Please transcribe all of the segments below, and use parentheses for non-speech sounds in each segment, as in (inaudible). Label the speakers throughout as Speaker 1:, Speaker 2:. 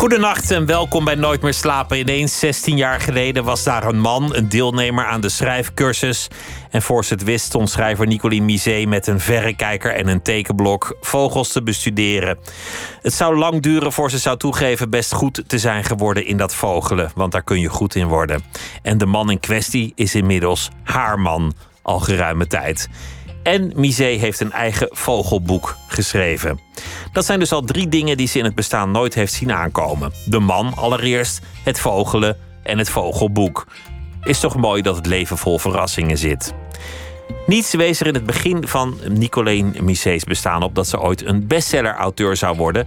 Speaker 1: Goedenacht en welkom bij Nooit meer slapen. Ineens 16 jaar geleden was daar een man, een deelnemer aan de schrijfcursus. En voor ze het wist stond schrijver Nicoline Misé met een verrekijker en een tekenblok vogels te bestuderen. Het zou lang duren voor ze zou toegeven best goed te zijn geworden in dat vogelen, want daar kun je goed in worden. En de man in kwestie is inmiddels haar man, al geruime tijd. En Misé heeft een eigen vogelboek geschreven. Dat zijn dus al drie dingen die ze in het bestaan nooit heeft zien aankomen. De man allereerst, het vogelen en het vogelboek. Is toch mooi dat het leven vol verrassingen zit. Niets wees er in het begin van Nicolene Misé's bestaan op dat ze ooit een bestseller-auteur zou worden.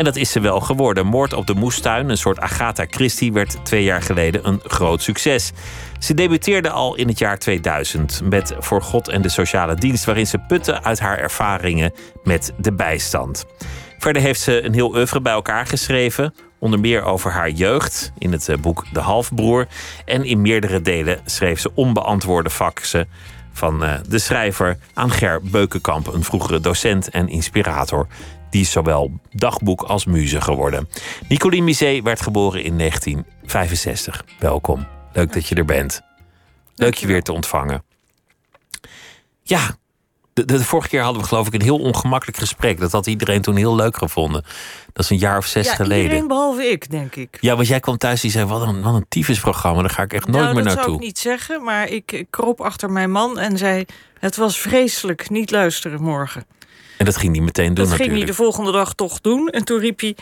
Speaker 1: En dat is ze wel geworden. Moord op de moestuin, een soort Agatha Christie, werd twee jaar geleden een groot succes. Ze debuteerde al in het jaar 2000 met Voor God en de Sociale Dienst, waarin ze putte uit haar ervaringen met de bijstand. Verder heeft ze een heel oeuvre bij elkaar geschreven, onder meer over haar jeugd in het eh, boek De Halfbroer. En in meerdere delen schreef ze onbeantwoorde faxen van eh, de schrijver aan Ger Beukenkamp, een vroegere docent en inspirator. Die is zowel dagboek als muze geworden. Nicoline Misé werd geboren in 1965. Welkom. Leuk dat je er bent. Leuk je weer te ontvangen. Ja, de, de, vorige keer hadden we geloof ik een heel ongemakkelijk gesprek. Dat had iedereen toen heel leuk gevonden. Dat is een jaar of zes
Speaker 2: ja,
Speaker 1: geleden.
Speaker 2: Iedereen behalve ik, denk ik.
Speaker 1: Ja, want jij kwam thuis en zei: Wat een, wat een tyfusprogramma. Daar ga ik echt nooit
Speaker 2: nou,
Speaker 1: meer
Speaker 2: dat
Speaker 1: naartoe.
Speaker 2: zou ik niet zeggen, maar ik, ik kroop achter mijn man en zei: Het was vreselijk, niet luisteren morgen.
Speaker 1: En dat ging hij meteen doen
Speaker 2: Dat ging hij de volgende dag toch doen. En toen riep hij: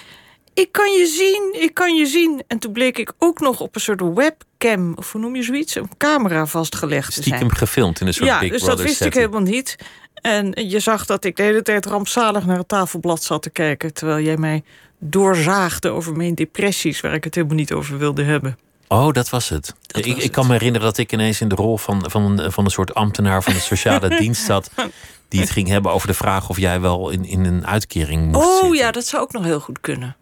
Speaker 2: Ik kan je zien, ik kan je zien. En toen bleek ik ook nog op een soort webcam, of hoe noem je zoiets? Een camera vastgelegd te zijn.
Speaker 1: Stiekem gefilmd in een soort
Speaker 2: ja,
Speaker 1: Big
Speaker 2: dus
Speaker 1: Brother
Speaker 2: dat wist
Speaker 1: setting.
Speaker 2: ik helemaal niet. En je zag dat ik de hele tijd rampzalig naar het tafelblad zat te kijken. Terwijl jij mij doorzaagde over mijn depressies, waar ik het helemaal niet over wilde hebben.
Speaker 1: Oh, dat was het.
Speaker 2: Dat
Speaker 1: ik,
Speaker 2: was
Speaker 1: ik kan me herinneren dat ik ineens in de rol van, van, van een soort ambtenaar van de sociale (laughs) dienst zat. Die het ging hebben over de vraag of jij wel in, in een uitkering moest
Speaker 2: Oh
Speaker 1: zitten.
Speaker 2: ja, dat zou ook nog heel goed kunnen.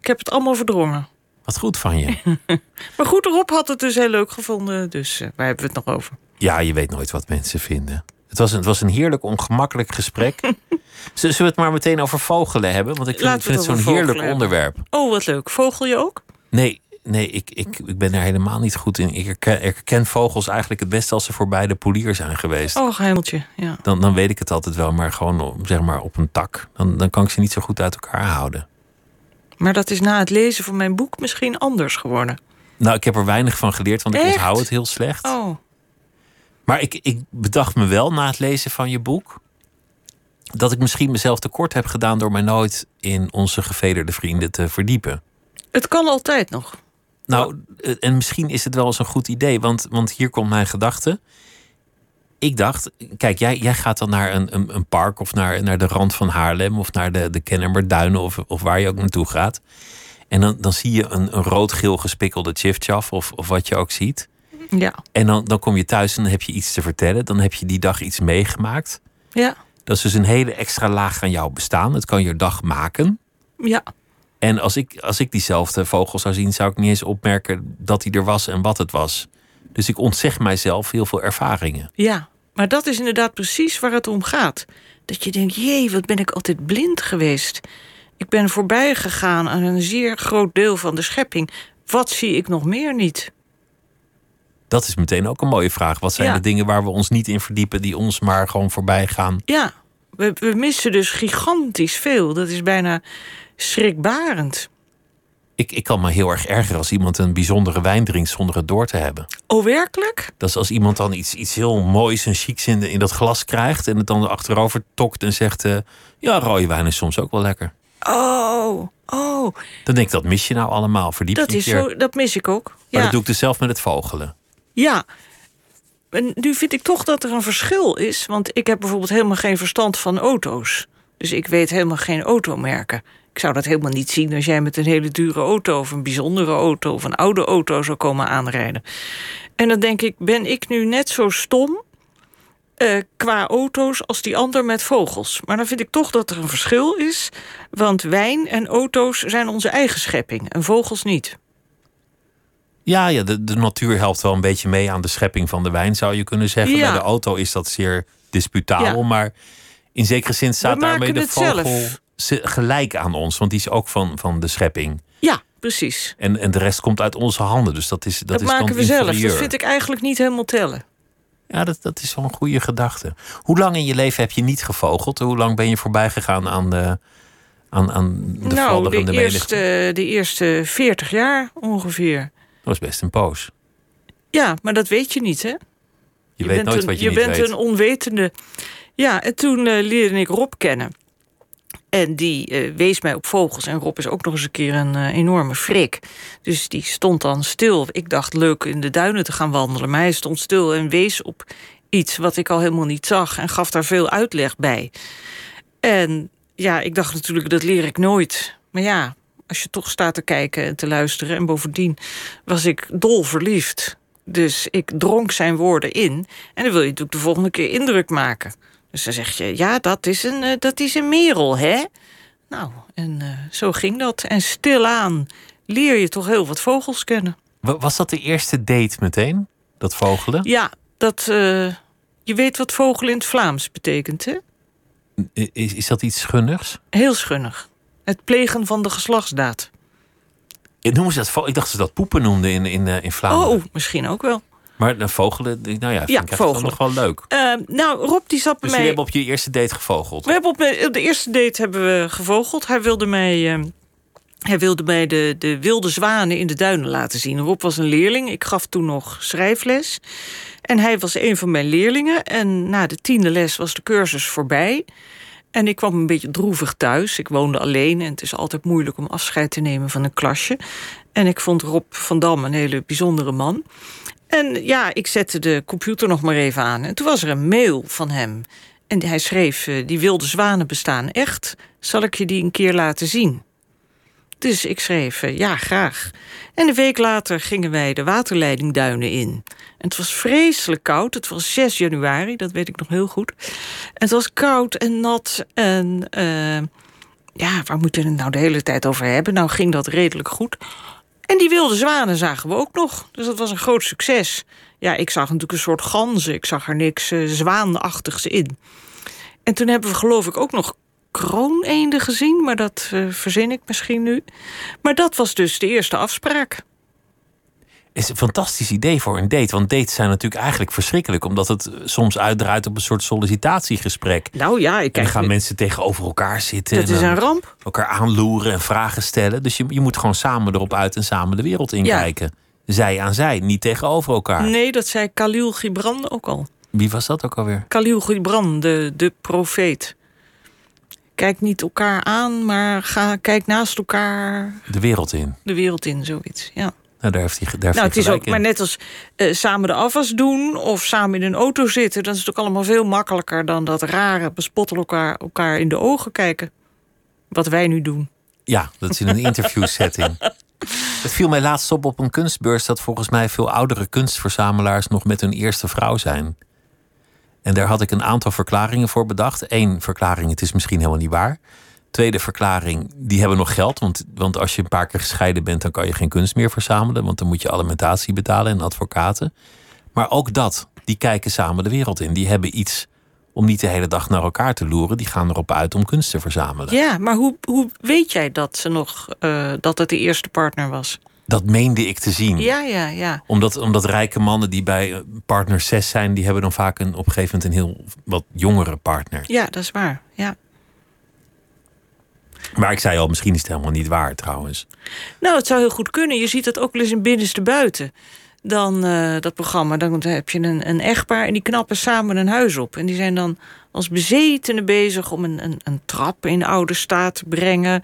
Speaker 2: Ik heb het allemaal verdrongen.
Speaker 1: Wat goed van je. (laughs)
Speaker 2: Maar goed, Rob had het dus heel leuk gevonden. Dus eh, waar hebben we het nog over?
Speaker 1: Ja, je weet nooit wat mensen vinden. Het was een, het was een heerlijk ongemakkelijk gesprek. (laughs) Zullen we het maar meteen over vogelen hebben? Want ik vind, het
Speaker 2: het
Speaker 1: zo'n heerlijk
Speaker 2: hebben.
Speaker 1: onderwerp.
Speaker 2: Oh, wat leuk. Vogel je ook?
Speaker 1: Nee, nee ik, ik, ik ben daar helemaal niet goed in. Ik herken, vogels eigenlijk het beste als ze voorbij de polier zijn geweest.
Speaker 2: Oh, hemeltje. Ja.
Speaker 1: Dan, dan weet ik het altijd wel, maar gewoon zeg maar, op een tak. Dan, dan kan ik ze niet zo goed uit elkaar houden.
Speaker 2: Maar dat is na het lezen van mijn boek misschien anders geworden.
Speaker 1: Nou, ik heb er weinig van geleerd, want ik onthoud het heel slecht.
Speaker 2: Oh,
Speaker 1: Maar ik, ik bedacht me wel na het lezen van je boek. dat ik misschien mezelf tekort heb gedaan. door mij nooit in onze gevederde vrienden te verdiepen.
Speaker 2: het kan altijd nog.
Speaker 1: Nou, eh, en misschien is het wel eens een goed idee, want, want hier komt mijn gedachte. Ik dacht, kijk, jij, jij gaat dan naar een, een, een park of naar, naar de rand van Haarlem of naar de, de Kennemerduinen of, of waar je ook naartoe gaat. En dan, dan zie je een, een rood-geel gespikkelde chifchaf of, of wat je ook ziet.
Speaker 2: Ja.
Speaker 1: En dan, dan kom je thuis en dan heb je iets te vertellen. Dan heb je die dag iets meegemaakt.
Speaker 2: Ja.
Speaker 1: Dat is dus een hele extra laag aan jouw bestaan. Het kan je dag maken.
Speaker 2: Ja.
Speaker 1: En als ik, als ik diezelfde vogel zou zien, zou ik niet eens opmerken dat hij er was en wat het was. Dus ik ontzeg mijzelf heel veel ervaringen.
Speaker 2: Ja. Maar dat is inderdaad precies waar het om gaat. Dat je denkt, jee, wat ben ik altijd blind geweest. Ik ben voorbij gegaan aan een zeer groot deel van de schepping. Wat zie ik nog meer niet?
Speaker 1: Dat is meteen ook een mooie vraag. Wat zijn
Speaker 2: Ja.
Speaker 1: de dingen waar we ons niet in verdiepen, die ons maar gewoon voorbij gaan?
Speaker 2: Ja, we, we missen dus gigantisch veel. Dat is bijna schrikbarend.
Speaker 1: Ik, ik kan me heel erg ergeren als iemand een bijzondere wijn drinkt zonder het door te hebben.
Speaker 2: Oh, werkelijk?
Speaker 1: Dat is als iemand dan iets, iets heel moois en chics in, in dat glas krijgt en het dan achterover tokt en zegt: eh, Ja, rode wijn is soms ook wel lekker.
Speaker 2: Oh, oh,
Speaker 1: Dan denk ik, dat mis je nou allemaal. Verdiep
Speaker 2: dat is zo, dat mis ik ook.
Speaker 1: Maar
Speaker 2: Ja,
Speaker 1: dat doe ik dus zelf met het vogelen.
Speaker 2: ja. Nu vind ik toch dat er een verschil is. Want ik heb bijvoorbeeld helemaal geen verstand van auto's. Dus ik weet helemaal geen automerken. Ik zou dat helemaal niet zien als jij met een hele dure auto... of een bijzondere auto of een oude auto zou komen aanrijden. En dan denk ik, ben ik nu net zo stom... eh, qua auto's als die ander met vogels. Maar dan vind ik toch dat er een verschil is. Want wijn en auto's zijn onze eigen schepping en vogels niet.
Speaker 1: Ja, ja de, de natuur helpt wel een beetje mee aan de schepping van de wijn, zou je kunnen zeggen.
Speaker 2: Ja.
Speaker 1: Bij de auto is dat zeer disputabel,
Speaker 2: Ja.
Speaker 1: maar in zekere zin staat daarmee de vogel
Speaker 2: zelf.
Speaker 1: gelijk aan ons, want die is ook van, van de schepping.
Speaker 2: Ja, precies.
Speaker 1: En, en de rest komt uit onze handen, dus dat is dat,
Speaker 2: Dat,
Speaker 1: is
Speaker 2: maken
Speaker 1: dan
Speaker 2: we zelf. Dat vind ik eigenlijk niet helemaal tellen.
Speaker 1: Ja, dat, dat is wel een goede gedachte. Hoe lang in je leven heb je niet gevogeld? Hoe lang ben je voorbij gegaan aan de, aan, aan de
Speaker 2: nou, de
Speaker 1: menigte?
Speaker 2: eerste, de eerste 40 jaar ongeveer.
Speaker 1: Dat was best een poos.
Speaker 2: Ja, maar dat weet je niet, hè?
Speaker 1: Je, weet
Speaker 2: bent
Speaker 1: nooit
Speaker 2: een,
Speaker 1: wat je,
Speaker 2: je
Speaker 1: niet
Speaker 2: bent
Speaker 1: weet.
Speaker 2: een onwetende. Ja, en toen eh, leerde ik Rob kennen. En die eh, wees mij op vogels. En Rob is ook nog eens een keer een eh, enorme frik. Dus die stond dan stil. Ik dacht leuk in de duinen te gaan wandelen. Maar hij stond stil en wees op iets wat ik al helemaal niet zag. En gaf daar veel uitleg bij. En ja, ik dacht natuurlijk, dat leer ik nooit. Maar ja, als je toch staat te kijken en te luisteren. En bovendien was ik dol verliefd. Dus ik dronk zijn woorden in. En dan wil je natuurlijk de volgende keer indruk maken. Dus dan zeg je, ja, dat is een, eh, dat is een merel, hè? Nou, en eh, zo ging dat. En stilaan leer je toch heel wat vogels kennen.
Speaker 1: Wa- Was dat de eerste date meteen? Dat vogelen?
Speaker 2: Ja, dat, eh, je weet wat vogel in het Vlaams betekent, hè?
Speaker 1: Is, is dat iets schunnigs?
Speaker 2: Heel schunnig. Het plegen van de geslachtsdaad.
Speaker 1: Ja, Noemen ze dat Ik dacht ze dat poepen noemden in, in, eh, in Vlaanderen.
Speaker 2: Oh, misschien ook wel.
Speaker 1: Maar de vogelen, nou ja, vind
Speaker 2: Ja, vogelen.
Speaker 1: nog wel leuk.
Speaker 2: Eh, nou, Rob die zat bij
Speaker 1: Dus
Speaker 2: mij...
Speaker 1: jullie hebben op je eerste date gevogeld.
Speaker 2: We hebben op de eerste date hebben we gevogeld. Hij wilde mij, eh, hij wilde mij de, de wilde zwanen in de duinen laten zien. Rob was een leerling. Ik gaf toen nog schrijfles. En hij was een van mijn leerlingen. En na de tiende les was de cursus voorbij. En ik kwam een beetje droevig thuis. Ik woonde alleen en het is altijd moeilijk om afscheid te nemen van een klasje. En ik vond Rob van Dam een hele bijzondere man. En ja, ik zette de computer nog maar even aan. En toen was er een mail van hem. En hij schreef, eh, die wilde zwanen bestaan echt. Zal ik je die een keer laten zien? Dus ik schreef, eh, ja, graag. En een week later gingen wij de waterleidingduinen in. En het was vreselijk koud. Het was 6 januari, dat weet ik nog heel goed. En het was koud en nat. En eh, ja, waar moeten we het nou de hele tijd over hebben? Nou ging dat redelijk goed. En die wilde zwanen zagen we ook nog. Dus dat was een groot succes. Ja, ik zag natuurlijk een soort ganzen. Ik zag er niks eh, zwaanachtigs in. En toen hebben we geloof ik ook nog krooneenden gezien. Maar dat eh, verzin ik misschien nu. Maar dat was dus de eerste afspraak.
Speaker 1: Is een fantastisch idee voor een date. Want dates zijn natuurlijk eigenlijk verschrikkelijk. Omdat het eh, soms uitdraait op een soort sollicitatiegesprek.
Speaker 2: Nou ja, ik
Speaker 1: En dan
Speaker 2: kijk,
Speaker 1: gaan mensen tegenover elkaar zitten.
Speaker 2: dat
Speaker 1: en
Speaker 2: is een ramp.
Speaker 1: elkaar aanloeren en vragen stellen. Dus je, je moet gewoon samen erop uit en samen de wereld inkijken. Zij aan zij, niet tegenover elkaar.
Speaker 2: Nee, dat zei Khalil Gibran ook al.
Speaker 1: Wie was dat ook alweer?
Speaker 2: Khalil Gibran, de, de profeet. Kijk niet elkaar aan, maar ga, kijk naast elkaar
Speaker 1: De wereld in.
Speaker 2: de wereld in, zoiets. Ja.
Speaker 1: Nou, daar heeft hij, daar heeft
Speaker 2: Nou, het is ook maar net als eh, samen de afwas doen of samen in een auto zitten. Dat is natuurlijk allemaal veel makkelijker dan dat rare bespotten elkaar, elkaar in de ogen kijken. Wat wij nu doen.
Speaker 1: Ja, dat is in een interviewsetting. (laughs) Het viel mij laatst op op een kunstbeurs dat volgens mij veel oudere kunstverzamelaars nog met hun eerste vrouw zijn. En daar had ik een aantal verklaringen voor bedacht. Eén verklaring, het is misschien helemaal niet waar. Tweede verklaring, die hebben nog geld. Want, want als je een paar keer gescheiden bent, dan kan je geen kunst meer verzamelen. Want dan moet je alimentatie betalen en advocaten. Maar ook dat, die kijken samen de wereld in. Die hebben iets om niet de hele dag naar elkaar te loeren. Die gaan erop uit om kunst te verzamelen.
Speaker 2: Ja, maar hoe, hoe weet jij dat ze nog eh, dat het de eerste partner was?
Speaker 1: Dat meende ik te zien.
Speaker 2: Ja, ja, ja.
Speaker 1: Omdat, omdat rijke mannen die bij eh, partner 6 zijn, die hebben dan vaak een, op een gegeven moment een heel wat jongere partner.
Speaker 2: Ja, dat is waar. Ja.
Speaker 1: Maar ik zei al, misschien is het helemaal niet waar trouwens.
Speaker 2: Nou, het zou heel goed kunnen. Je ziet dat ook wel eens in Binnenste Buiten. Dan eh, dat programma, dan heb je een, een echtpaar en die knappen samen een huis op. En die zijn dan als bezetenen bezig om een, een, een trap in oude staat te brengen.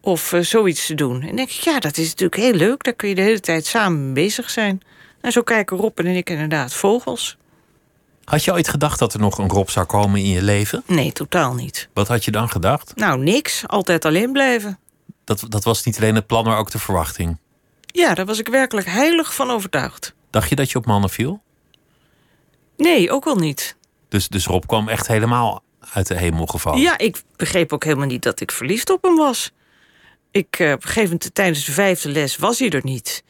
Speaker 2: Of eh, zoiets te doen. En denk ik, ja, dat is natuurlijk heel leuk. Daar kun je de hele tijd samen bezig zijn. En zo kijken Rob en ik inderdaad vogels.
Speaker 1: Had je ooit gedacht dat er nog een Rob zou komen in je leven?
Speaker 2: Nee, totaal niet.
Speaker 1: Wat had je dan gedacht?
Speaker 2: Nou, niks. Altijd alleen blijven.
Speaker 1: Dat, dat was niet alleen het plan, maar ook de verwachting.
Speaker 2: Ja, daar was ik werkelijk heilig van overtuigd.
Speaker 1: Dacht je dat je op mannen viel?
Speaker 2: Nee, ook wel niet.
Speaker 1: Dus, dus Rob kwam echt helemaal uit de hemel gevallen.
Speaker 2: Ja, ik begreep ook helemaal niet dat ik verliefd op hem was. Ik, eh, op een gegeven moment tijdens de vijfde les was hij er niet.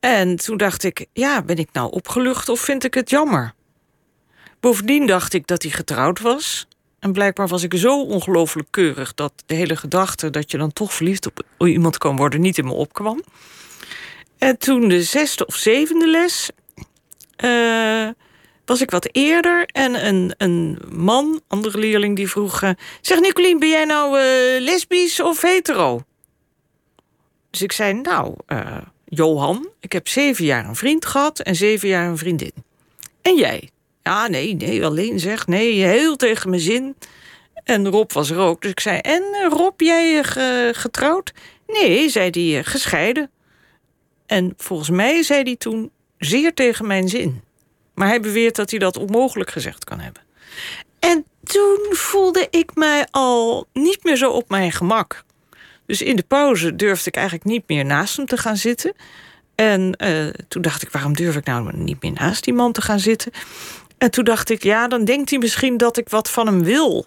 Speaker 2: En toen dacht ik, ja, ben ik nou opgelucht of vind ik het jammer? Bovendien dacht ik dat hij getrouwd was. En blijkbaar was ik zo ongelooflijk keurig dat de hele gedachte dat je dan toch verliefd op iemand kan worden niet in me opkwam. En toen de zesde of zevende les eh, was ik wat eerder en een, een man, andere leerling, die vroeg: eh, Zeg Nicolien, ben jij nou uh, lesbisch of hetero? Dus ik zei: Nou, Johan, ik heb zeven jaar een vriend gehad en zeven jaar een vriendin. En jij? Ja, nee, nee, alleen zeg. Nee, heel tegen mijn zin. En Rob was er ook. Dus ik zei: En Rob, jij getrouwd? Nee, zei hij, gescheiden. En volgens mij zei hij toen zeer tegen mijn zin. Maar hij beweert dat hij dat onmogelijk gezegd kan hebben. En toen voelde ik mij al niet meer zo op mijn gemak. Dus in de pauze durfde ik eigenlijk niet meer naast hem te gaan zitten. En uh, toen dacht ik, waarom durf ik nou niet meer naast die man te gaan zitten? En toen dacht ik, ja, dan denkt hij misschien dat ik wat van hem wil.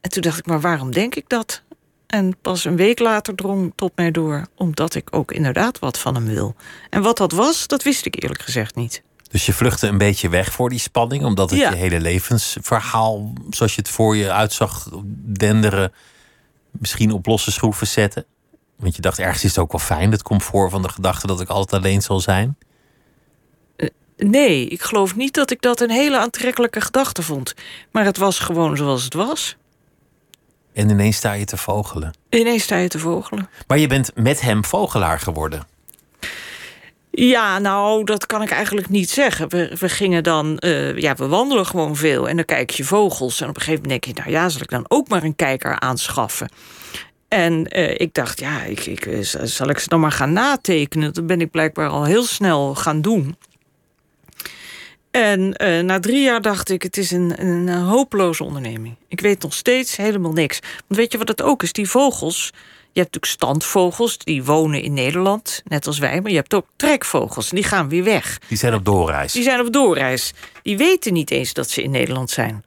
Speaker 2: En toen dacht ik, maar waarom denk ik dat? En pas een week later drong tot mij door, omdat ik ook inderdaad wat van hem wil. En wat dat was, dat wist ik eerlijk gezegd niet.
Speaker 1: Dus je vluchtte een beetje weg voor die spanning, omdat het je hele levensverhaal, zoals je het voor je uitzag, denderen, misschien op losse schroeven zetten? Want je dacht, ergens is het ook wel fijn, het comfort van de gedachte dat ik altijd alleen zal zijn?
Speaker 2: Eh, nee, ik geloof niet dat ik dat een hele aantrekkelijke gedachte vond. Maar het was gewoon zoals het was.
Speaker 1: En ineens sta je te vogelen.
Speaker 2: Ineens sta je te vogelen.
Speaker 1: Maar je bent met hem vogelaar geworden.
Speaker 2: Ja, nou, dat kan ik eigenlijk niet zeggen. We, gingen dan, uh, ja, we wandelen gewoon veel en dan kijk je vogels. En op een gegeven moment denk je, nou ja, zal ik dan ook maar een kijker aanschaffen? En uh, ik dacht, ja, ik, ik, eh, zal ik ze dan maar gaan natekenen? Dat ben ik blijkbaar al heel snel gaan doen. En na drie jaar dacht ik, het is een, een, hopeloze onderneming. Ik weet nog steeds helemaal niks. Want weet je wat het ook is? Die vogels, je hebt natuurlijk standvogels, die wonen in Nederland, net als wij. Maar je hebt ook trekvogels, en die gaan weer weg.
Speaker 1: Die zijn op doorreis.
Speaker 2: Die zijn op doorreis. Die weten niet eens dat ze in Nederland zijn.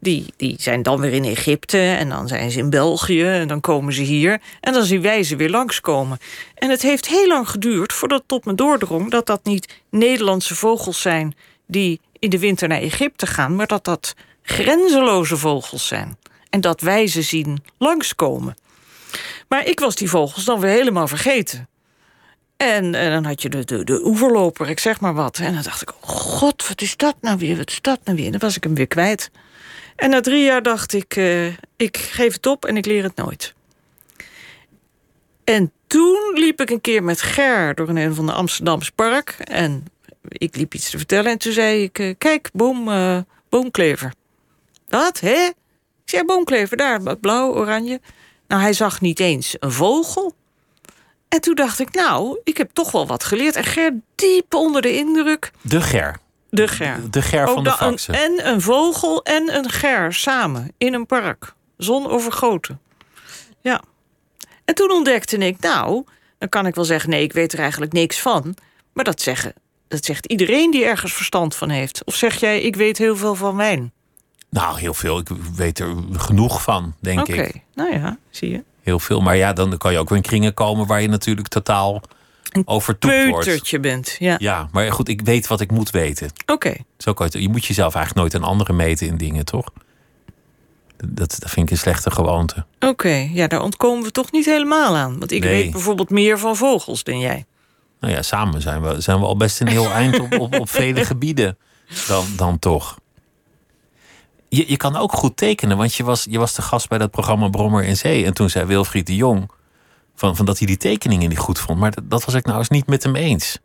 Speaker 2: Die, die zijn dan weer in Egypte en dan zijn ze in België en dan komen ze hier. En dan zien wij ze weer langskomen. En het heeft heel lang geduurd voordat het tot me doordrong... dat dat niet Nederlandse vogels zijn die in de winter naar Egypte gaan... maar dat dat grenzeloze vogels zijn. En dat wij ze zien langskomen. Maar ik was die vogels dan weer helemaal vergeten. En, en dan had je de, de, de oeverloper, ik zeg maar wat. En dan dacht ik, oh god, wat is dat nou weer? Wat is dat nou weer? En dan was ik hem weer kwijt. En na drie jaar dacht ik, uh, ik geef het op en ik leer het nooit. En toen liep ik een keer met Ger door een van de Amsterdamse park. En ik liep iets te vertellen en toen zei ik... Uh, kijk, boom, uh, boomklever. Wat, hè? Ik zei, boomklever, daar, blauw, oranje. Nou, hij zag niet eens een vogel. En toen dacht ik, nou, ik heb toch wel wat geleerd. En Ger diep onder de indruk.
Speaker 1: De Ger.
Speaker 2: De ger.
Speaker 1: De ger van de faxen.
Speaker 2: En een vogel en een ger samen in een park. Zon overgoten. Ja. En toen ontdekte ik, nou, dan kan ik wel zeggen... nee, ik weet er eigenlijk niks van. Maar dat, zeggen, dat zegt iedereen die ergens verstand van heeft. Of zeg jij, ik weet heel veel van wijn?
Speaker 1: Nou, heel veel. Ik weet er genoeg van, denk ik. Oké,
Speaker 2: nou ja, zie je.
Speaker 1: Heel veel. Maar ja, dan kan je ook weer in kringen komen... waar je natuurlijk totaal een
Speaker 2: peutertje bent. Ja.
Speaker 1: ja, maar goed, ik weet wat ik moet weten.
Speaker 2: Oké.
Speaker 1: Zo kan je, je moet jezelf eigenlijk nooit aan anderen meten in dingen, toch? Dat, dat vind ik een slechte gewoonte.
Speaker 2: Oké, ja, daar ontkomen we toch niet helemaal aan. Want ik weet bijvoorbeeld meer van vogels dan jij.
Speaker 1: Nou ja, samen zijn we, zijn we al best een heel eind op, op, op vele gebieden dan, dan toch. Je, je kan ook goed tekenen, want je was, je was de gast bij dat programma Brommer in Zee. En toen zei Wilfried de Jong van, van dat hij die tekeningen niet goed vond. Maar dat, dat was ik nou eens niet met hem eens.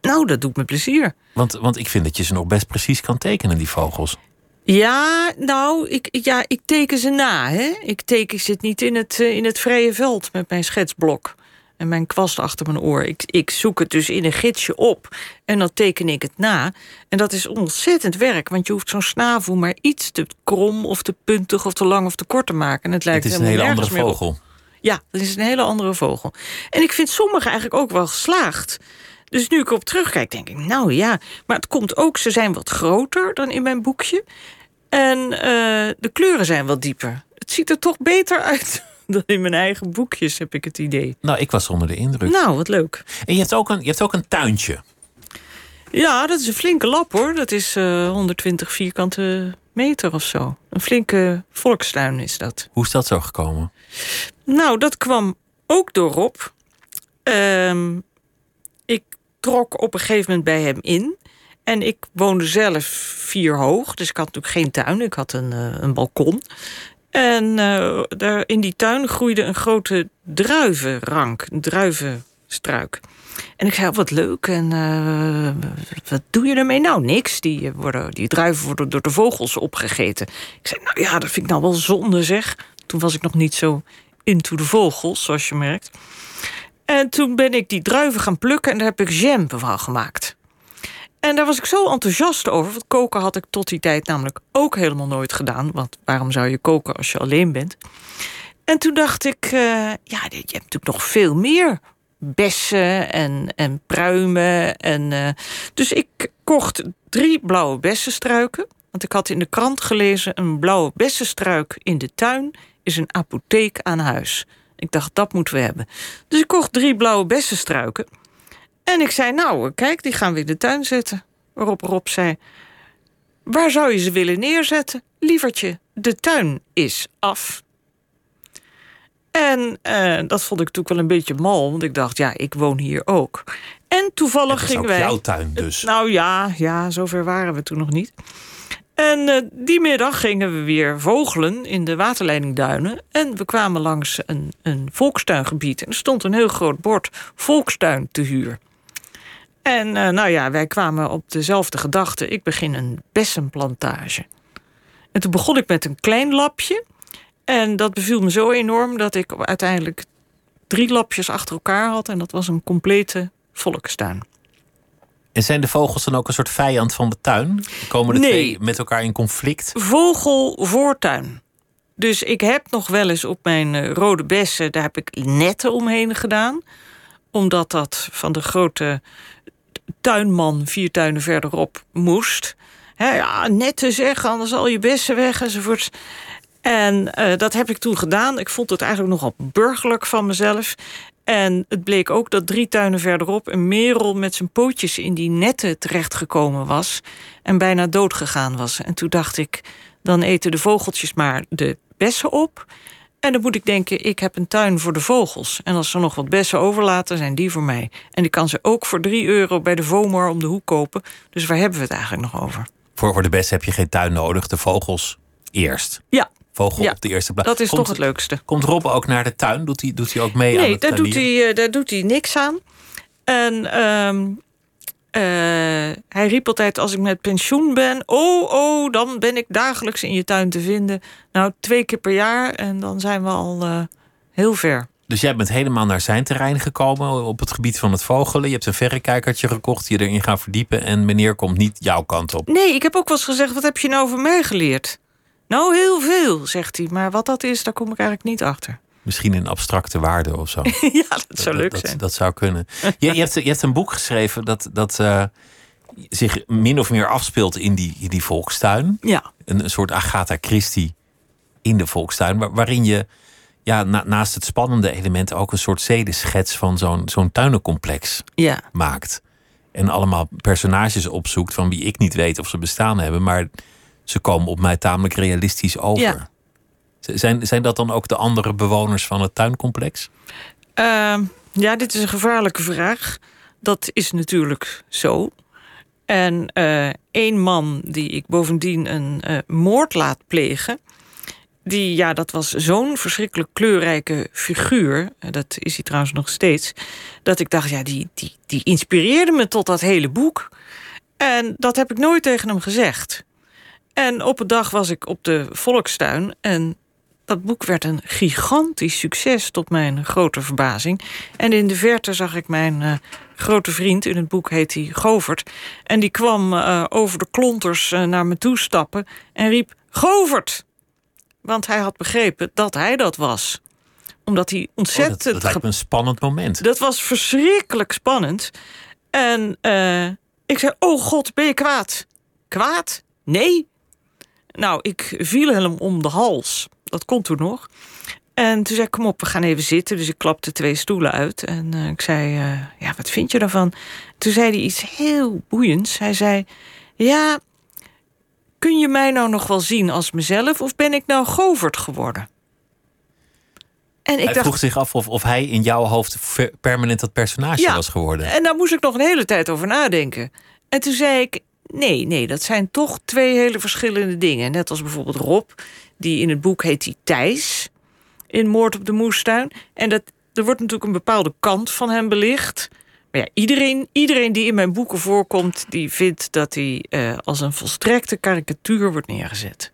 Speaker 2: Nou, dat doet me plezier.
Speaker 1: Want, want ik vind dat je ze nog best precies kan tekenen, die vogels.
Speaker 2: Ja, nou, ik, ja, ik teken ze na. Hè? Ik teken ze niet in het, eh, in het vrije veld met mijn schetsblok. En mijn kwast achter mijn oor. Ik, ik zoek het dus in een gidsje op. En dan teken ik het na. En dat is ontzettend werk. Want je hoeft zo'n snavel maar iets te krom of te puntig of te lang of te kort te maken. En het lijkt
Speaker 1: het is een hele andere vogel.
Speaker 2: Ja, dat is een hele andere vogel. En ik vind sommige eigenlijk ook wel geslaagd. Dus nu ik erop terugkijk, denk ik, nou ja. Maar het komt ook, ze zijn wat groter dan in mijn boekje. En uh, de kleuren zijn wat dieper. Het ziet er toch beter uit (laughs) dan in mijn eigen boekjes, heb ik het idee.
Speaker 1: Nou, ik was onder de indruk.
Speaker 2: Nou, wat leuk.
Speaker 1: En je hebt ook een, je hebt ook een tuintje.
Speaker 2: Ja, dat is een flinke lap hoor. Dat is uh, 120 vierkante meter of zo. Een flinke volkstuin is dat.
Speaker 1: Hoe is dat zo gekomen?
Speaker 2: Nou, dat kwam ook door Rob. Um, ik trok op een gegeven moment bij hem in. En ik woonde zelf vier hoog, dus ik had natuurlijk geen tuin. Ik had een, uh, een balkon. En uh, daar in die tuin groeide een grote druivenrank, een druivenstruik. En ik zei, wat leuk. En uh, wat doe je ermee? Nou, niks. Die, worden, die druiven worden door de vogels opgegeten. Ik zei, nou ja, dat vind ik nou wel zonde, zeg. Toen was ik nog niet zo into de vogels, zoals je merkt. En toen ben ik die druiven gaan plukken en daar heb ik jam van gemaakt. En daar was ik zo enthousiast over. Want koken had ik tot die tijd namelijk ook helemaal nooit gedaan. Want waarom zou je koken als je alleen bent? En toen dacht ik, uh, ja, je hebt natuurlijk nog veel meer bessen en, en pruimen. En, uh, dus ik kocht drie blauwe bessenstruiken. Want ik had in de krant gelezen... een blauwe bessenstruik in de tuin is een apotheek aan huis. Ik dacht, dat moeten we hebben. Dus ik kocht drie blauwe bessenstruiken. En ik zei, nou, kijk, die gaan we in de tuin zetten. Waarop Rob zei, waar zou je ze willen neerzetten? Lievertje, de tuin is af. En uh, dat vond ik natuurlijk wel een beetje mal, want ik dacht, ja, ik woon hier ook. En toevallig gingen wij.
Speaker 1: jouw tuin dus.
Speaker 2: Nou ja, ja, zover waren we toen nog niet. En uh, die middag gingen we weer vogelen in de waterleidingduinen. En we kwamen langs een, een volkstuingebied. En er stond een heel groot bord volkstuin te huur. En uh, nou ja, wij kwamen op dezelfde gedachte. Ik begin een bessenplantage. En toen begon ik met een klein lapje. En dat beviel me zo enorm dat ik uiteindelijk drie lapjes achter elkaar had. En dat was een complete volkstuin.
Speaker 1: En zijn de vogels dan ook een soort vijand van de tuin? Komen de
Speaker 2: Nee.
Speaker 1: twee met elkaar in conflict?
Speaker 2: Vogel voortuin. Dus ik heb nog wel eens op mijn eh, rode bessen... daar heb ik netten omheen gedaan. Omdat dat van de grote tuinman vier tuinen verderop moest. Hè, ja, netten zeg, anders al je bessen weg enzovoort. En eh, dat heb ik toen gedaan. Ik vond het eigenlijk nogal burgerlijk van mezelf. En het bleek ook dat drie tuinen verderop... een merel met zijn pootjes in die netten terechtgekomen was... en bijna dood gegaan was. En toen dacht ik, dan eten de vogeltjes maar de bessen op... En dan moet ik denken, ik heb een tuin voor de vogels. En als ze nog wat bessen overlaten, zijn die voor mij. En ik kan ze ook voor 3 euro bij de Vomar om de hoek kopen. Dus waar hebben we het eigenlijk nog over?
Speaker 1: Voor, voor de bessen heb je geen tuin nodig. De vogels eerst.
Speaker 2: Ja,
Speaker 1: Vogel
Speaker 2: Ja,
Speaker 1: op de eerste plaats.
Speaker 2: dat is
Speaker 1: Komt-
Speaker 2: toch het leukste.
Speaker 1: Komt Rob ook naar de tuin? Doet hij, doet hij ook mee aan
Speaker 2: Nee,
Speaker 1: het
Speaker 2: daar doet, hij, eh, daar doet hij niks aan. En ehm, eh, hij riep altijd als ik met pensioen ben... oh, oh, dan ben ik dagelijks in je tuin te vinden. Nou, twee keer per jaar en dan zijn we al eh, heel ver.
Speaker 1: Dus jij bent helemaal naar zijn terrein gekomen op het gebied van het vogelen. Je hebt een verrekijkertje gekocht, je erin gaat verdiepen. En meneer komt niet jouw kant op.
Speaker 2: Nee, ik heb ook wel eens gezegd, wat heb je nou over mij geleerd? Nou, heel veel, zegt hij. Maar wat dat is, daar kom ik eigenlijk niet achter.
Speaker 1: Misschien in abstracte waarde of zo. (laughs)
Speaker 2: ja, dat zou leuk
Speaker 1: dat,
Speaker 2: zijn.
Speaker 1: Dat zou kunnen. Je, je, hebt, je hebt een boek geschreven dat, dat eh, zich min of meer afspeelt in die, in die volkstuin.
Speaker 2: Ja,
Speaker 1: Een, een soort Agatha Christie in de volkstuin. waar- waarin je ja, na- naast het spannende element ook een soort zedeschets van zo'n zo'n tuinencomplex
Speaker 2: ja.
Speaker 1: maakt. En allemaal personages opzoekt van wie ik niet weet of ze bestaan hebben. Maar ze komen op mij tamelijk realistisch over.
Speaker 2: Ja.
Speaker 1: Zijn, zijn dat dan ook de andere bewoners van het tuincomplex?
Speaker 2: Ehm, ja, dit is een gevaarlijke vraag. Dat is natuurlijk zo. En eh één man die ik bovendien een eh, moord laat plegen... die, ja, dat was zo'n verschrikkelijk kleurrijke figuur... eh, dat is hij trouwens nog steeds... dat ik dacht, ja, die, die, die inspireerde me tot dat hele boek. En dat heb ik nooit tegen hem gezegd. En op een dag was ik op de Volkstuin... en dat boek werd een gigantisch succes, tot mijn grote verbazing. En in de verte zag ik mijn eh, grote vriend, in het boek heet hij Govert... en die kwam eh, over de klonters eh, naar me toe stappen en riep... Govert! Want hij had begrepen dat hij dat was. Omdat hij
Speaker 1: Oh,
Speaker 2: ontzettend...
Speaker 1: dat, dat lijkt me een spannend moment.
Speaker 2: Dat was verschrikkelijk spannend. En ik zei, oh god, ben je kwaad? Kwaad? Nee. Nou, ik viel hem om de hals. Dat kon toen nog. En toen zei ik, kom op, we gaan even zitten. Dus ik klapte twee stoelen uit. En uh, ik zei, uh, ja, wat vind je daarvan? Toen zei hij iets heel boeiends. Hij zei, ja, kun je mij nou nog wel zien als mezelf... of ben ik nou Govert geworden?
Speaker 1: En ik hij dacht, vroeg zich af of, of hij in jouw hoofd permanent dat personage
Speaker 2: ja,
Speaker 1: was geworden.
Speaker 2: En daar moest ik nog een hele tijd over nadenken. En toen zei ik, nee, nee, dat zijn toch twee hele verschillende dingen. Net als bijvoorbeeld Rob, die in het boek heet hij Thijs... in Moord op de Moestuin. En dat, er wordt natuurlijk een bepaalde kant van hem belicht... Maar ja, iedereen, iedereen die in mijn boeken voorkomt, die vindt dat hij uh, als een volstrekte karikatuur wordt neergezet.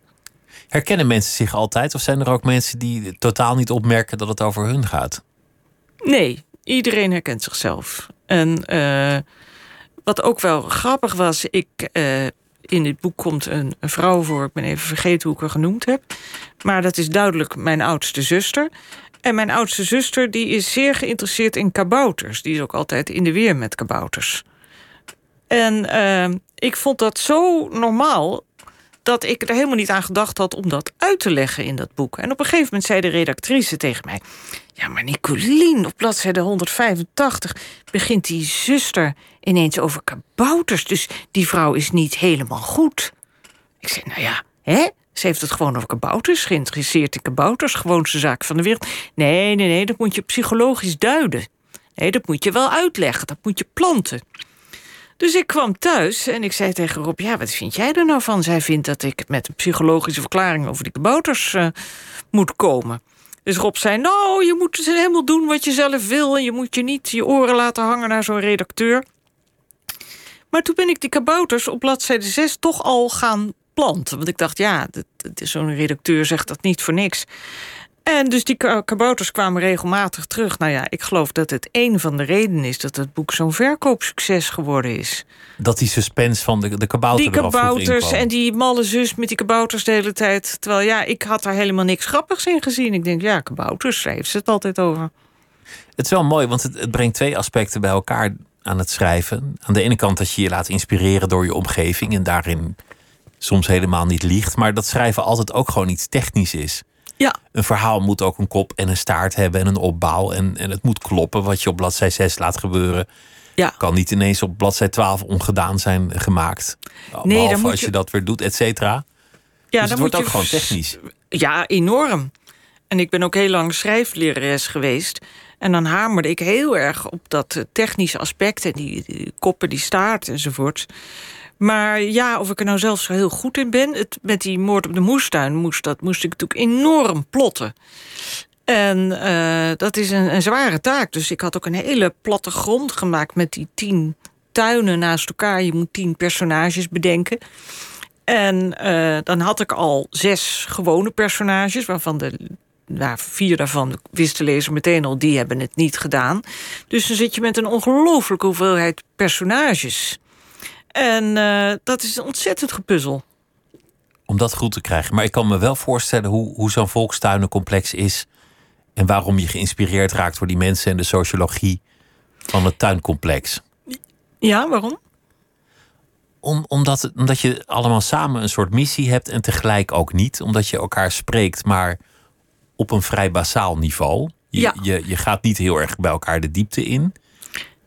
Speaker 1: Herkennen mensen zich altijd? Of zijn er ook mensen die totaal niet opmerken dat het over hun gaat?
Speaker 2: Nee, iedereen herkent zichzelf. En uh, wat ook wel grappig was, ik. Uh, in dit boek komt een, vrouw voor. Ik ben even vergeten hoe ik haar genoemd heb. Maar dat is duidelijk mijn oudste zuster. En mijn oudste zuster die is zeer geïnteresseerd in kabouters. Die is ook altijd in de weer met kabouters. En uh, ik vond dat zo normaal dat ik er helemaal niet aan gedacht had om dat uit te leggen in dat boek. En op een gegeven moment zei de redactrice tegen mij: Ja, maar Nicolien, op bladzijde 185 begint die zuster ineens over kabouters. Dus die vrouw is niet helemaal goed. Ik zei: Nou ja, hè? Ze heeft het gewoon over kabouters, geïnteresseerd in kabouters, gewoonste zaak van de wereld. Nee, nee, nee, dat moet je psychologisch duiden. Nee, dat moet je wel uitleggen, dat moet je planten. Dus ik kwam thuis en ik zei tegen Rob: Ja, wat vind jij er nou van? Zij vindt dat ik met een psychologische verklaring over die kabouters uh, moet komen. Dus Rob zei: Nou, je moet helemaal doen wat je zelf wil. En je moet je niet je oren laten hangen naar zo'n redacteur. Maar toen ben ik die kabouters op bladzijde 6 toch al gaan planten. Want ik dacht, ja, zo'n redacteur zegt dat niet voor niks. En dus die kabouters kwamen regelmatig terug. Nou ja, ik geloof dat het een van de redenen is dat het boek zo'n verkoopsucces geworden is.
Speaker 1: Dat die suspense van de, de kabouter
Speaker 2: Die kabouters en die malle zus met die kabouters de hele tijd. Terwijl ja, ik had daar helemaal niks grappigs in gezien. Ik denk, ja, kabouters, schreef ze het altijd over.
Speaker 1: Het is wel mooi, want het, het brengt twee aspecten bij elkaar aan het schrijven. Aan de ene kant dat je je laat inspireren door je omgeving en daarin soms helemaal niet liegt. Maar dat schrijven altijd ook gewoon iets technisch is.
Speaker 2: Ja.
Speaker 1: Een verhaal moet ook een kop en een staart hebben en een opbouw. En, en het moet kloppen wat je op bladzij 6 laat gebeuren.
Speaker 2: Ja.
Speaker 1: Kan niet ineens op bladzij 12 ongedaan zijn gemaakt. Nee, Behalve als je... dat weer doet, et cetera. Ja, dus het wordt ook gewoon technisch.
Speaker 2: Ja, enorm. En ik ben ook heel lang schrijflerares geweest. En dan hamerde ik heel erg op dat technische aspect... en die, die koppen, die staart enzovoort. Maar ja, of ik er nou zelf zo heel goed in ben... Het, met die moord op de moestuin moest, dat moest ik natuurlijk enorm plotten. En uh, dat is een, een, zware taak. Dus ik had ook een hele platte grond gemaakt... met die tien tuinen naast elkaar. Je moet tien personages bedenken. En uh, dan had ik al zes gewone personages... waarvan de nou, vier daarvan wist de lezer meteen al... die hebben het niet gedaan. Dus dan zit je met een ongelooflijke hoeveelheid personages... En uh, dat is een ontzettend gepuzzel.
Speaker 1: Om dat goed te krijgen. Maar ik kan me wel voorstellen hoe, hoe zo'n volkstuinencomplex is. En waarom je geïnspireerd raakt door die mensen en de sociologie van het tuincomplex.
Speaker 2: Ja, waarom?
Speaker 1: Om, omdat, omdat je allemaal samen een soort missie hebt en tegelijk ook niet. Omdat je elkaar spreekt, maar op een vrij basaal niveau. Je, ja. je, je gaat niet heel erg bij elkaar de diepte in.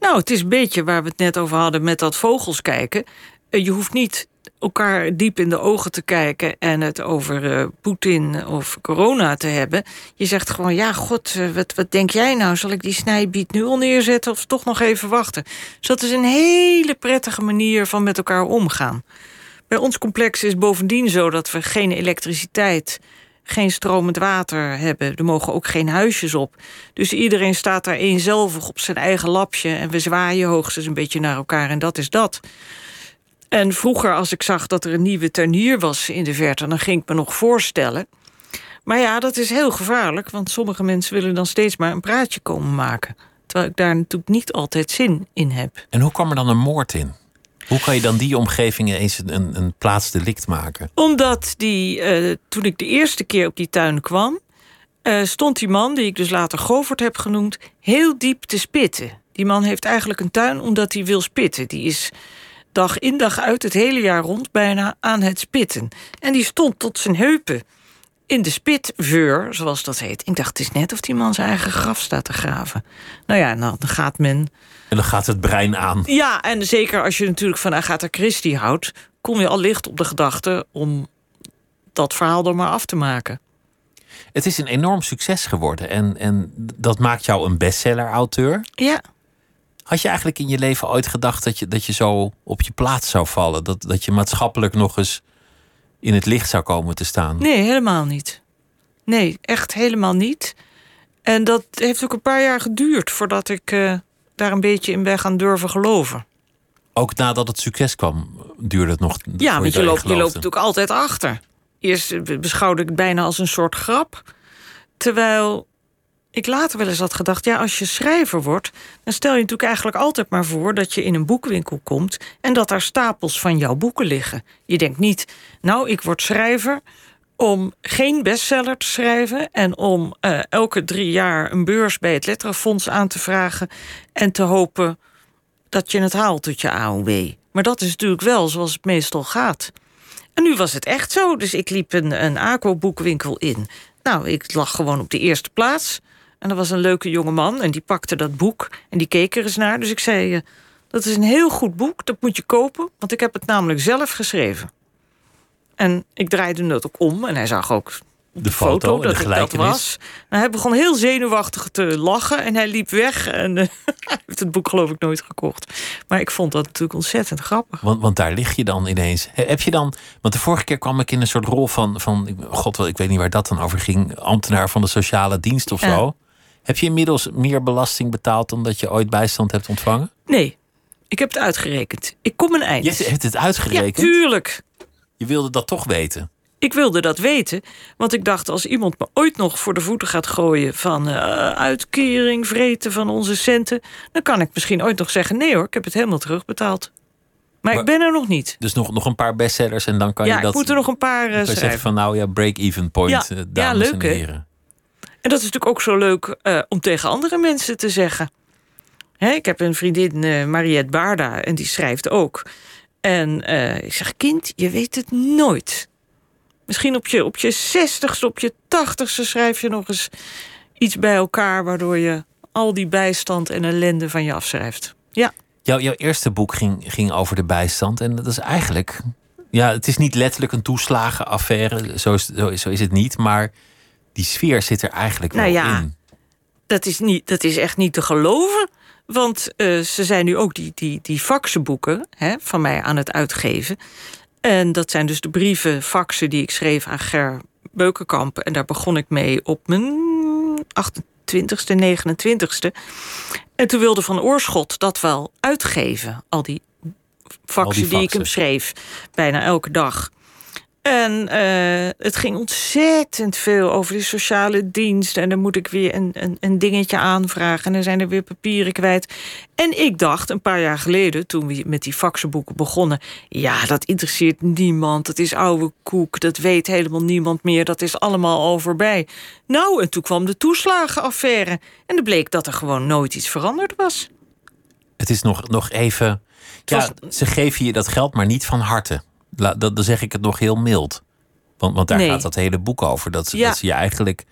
Speaker 2: Nou, het is een beetje waar we het net over hadden met dat vogels kijken. Eh, je hoeft niet elkaar diep in de ogen te kijken en het over uh, Poetin of corona te hebben. Je zegt gewoon, ja, god, uh, wat, wat denk jij nou? Zal ik die snijbiet nu al neerzetten of toch nog even wachten? Dus dat is een hele prettige manier van met elkaar omgaan. Bij ons complex is bovendien zo dat we geen elektriciteit geen stromend water hebben. Er mogen ook geen huisjes op. Dus iedereen staat daar eenzelvig op zijn eigen lapje... en we zwaaien hoogstens een beetje naar elkaar en dat is dat. En vroeger, als ik zag dat er een nieuwe tuinier was in de verte... dan ging ik me nog voorstellen. Maar ja, dat is heel gevaarlijk... want sommige mensen willen dan steeds maar een praatje komen maken. Terwijl ik daar natuurlijk niet altijd zin in heb.
Speaker 1: En hoe kwam er dan een moord in? Hoe kan je dan die omgeving eens een, een plaatsdelict maken?
Speaker 2: Omdat die, uh, toen ik de eerste keer op die tuin kwam... Uh, stond die man, die ik dus later Govert heb genoemd... heel diep te spitten. Die man heeft eigenlijk een tuin omdat hij wil spitten. Die is dag in dag uit het hele jaar rond bijna aan het spitten. En die stond tot zijn heupen in de spitveur, zoals dat heet. Ik dacht, het is net of die man zijn eigen graf staat te graven. Nou ja, dan gaat men...
Speaker 1: En dan gaat het brein aan.
Speaker 2: Ja, en zeker als je natuurlijk van Agatha Christie houdt... kom je al licht op de gedachte om dat verhaal er maar af te maken.
Speaker 1: Het is een enorm succes geworden en, en dat maakt jou een bestseller-auteur.
Speaker 2: Ja.
Speaker 1: Had je eigenlijk in je leven ooit gedacht dat je, dat je zo op je plaats zou vallen? Dat, dat je maatschappelijk nog eens in het licht zou komen te staan?
Speaker 2: Nee, helemaal niet. Nee, echt helemaal niet. En dat heeft ook een paar jaar geduurd voordat ik uh, daar een beetje in ben gaan durven geloven.
Speaker 1: Ook nadat het succes kwam, duurde het nog.
Speaker 2: Ja, want je, loopt, je loopt natuurlijk altijd achter. Eerst beschouwde ik het bijna als een soort grap. Terwijl ik later wel eens had gedacht: ja, als je schrijver wordt, dan stel je natuurlijk eigenlijk altijd maar voor dat je in een boekwinkel komt en dat daar stapels van jouw boeken liggen. Je denkt niet: nou, ik word schrijver om geen bestseller te schrijven en om uh, elke drie jaar een beurs bij het Letterenfonds aan te vragen en te hopen dat je het haalt tot je AOW. Maar dat is natuurlijk wel zoals het meestal gaat. En nu was het echt zo. Dus ik liep een, een ACO-boekwinkel in. Nou, ik lag gewoon op de eerste plaats. En er was een leuke jonge man en die pakte dat boek en die keek er eens naar. Dus ik zei, uh, dat is een heel goed boek, dat moet je kopen, want ik heb het namelijk zelf geschreven. En ik draaide het ook om en hij zag ook
Speaker 1: de foto, foto
Speaker 2: dat ik dat was. Nou, hij begon heel zenuwachtig te lachen en hij liep weg. En uh, (laughs) hij heeft het boek geloof ik nooit gekocht. Maar ik vond dat natuurlijk ontzettend grappig.
Speaker 1: Want, want daar lig je dan ineens. Heb je dan, want de vorige keer kwam ik in een soort rol van, van god, ik weet niet waar dat dan over ging, ambtenaar van de sociale dienst of zo. Heb je inmiddels meer belasting betaald dan dat je ooit bijstand hebt ontvangen?
Speaker 2: Nee, ik heb het uitgerekend. Ik kom een eind.
Speaker 1: Je hebt het uitgerekend?
Speaker 2: Ja, tuurlijk.
Speaker 1: Je wilde dat toch weten?
Speaker 2: Ik wilde dat weten, want ik dacht als iemand me ooit nog voor de voeten gaat gooien van uh, uitkering, vreten van onze centen, dan kan ik misschien ooit nog zeggen: nee hoor, ik heb het helemaal terugbetaald. Maar, maar ik ben er nog niet.
Speaker 1: Dus nog, nog een paar bestsellers en dan kan
Speaker 2: ja,
Speaker 1: je dat.
Speaker 2: Ja, ik moet er nog een paar uh,
Speaker 1: zeggen van nou ja, break-even point, ja, uh, dames ja, leuk, en heren.
Speaker 2: En dat is natuurlijk ook zo leuk uh, om tegen andere mensen te zeggen. Hè, ik heb een vriendin, Mariette Baarda, en die schrijft ook. En uh, ik zeg, kind, je weet het nooit. Misschien op je, op je zestigste, op je tachtigste schrijf je nog eens iets bij elkaar... waardoor je al die bijstand en ellende van je afschrijft. Ja.
Speaker 1: Jouw, jouw eerste boek ging, ging over de bijstand. En dat is eigenlijk... Ja, het is niet letterlijk een toeslagenaffaire. Zo is, zo, zo is het niet. Maar die sfeer zit er eigenlijk
Speaker 2: nou
Speaker 1: wel
Speaker 2: ja,
Speaker 1: in.
Speaker 2: Dat is, niet, dat is echt niet te geloven. Want uh, ze zijn nu ook die, die, die faxenboeken hè, van mij aan het uitgeven. En dat zijn dus de brieven, faxen die ik schreef aan Ger Beukenkamp. En daar begon ik mee op mijn 28ste, 29ste. En toen wilde Van Oorschot dat wel uitgeven. Al die faxen, al die, faxen. die ik hem schreef, bijna elke dag. En uh, het ging ontzettend veel over die sociale dienst. En dan moet ik weer een, een, een, dingetje aanvragen. En dan zijn er weer papieren kwijt. En ik dacht een paar jaar geleden, toen we met die faxenboeken begonnen... ja, dat interesseert niemand. Dat is oude koek. Dat weet helemaal niemand meer. Dat is allemaal al voorbij. Nou, en toen kwam de toeslagenaffaire. En er bleek dat er gewoon nooit iets veranderd was.
Speaker 1: Het is nog, nog even... Ja, ze geven je dat geld, maar niet van harte dat, dan zeg ik het nog heel mild. Want, want daar gaat dat hele boek over. Dat ze, dat ze je eigenlijk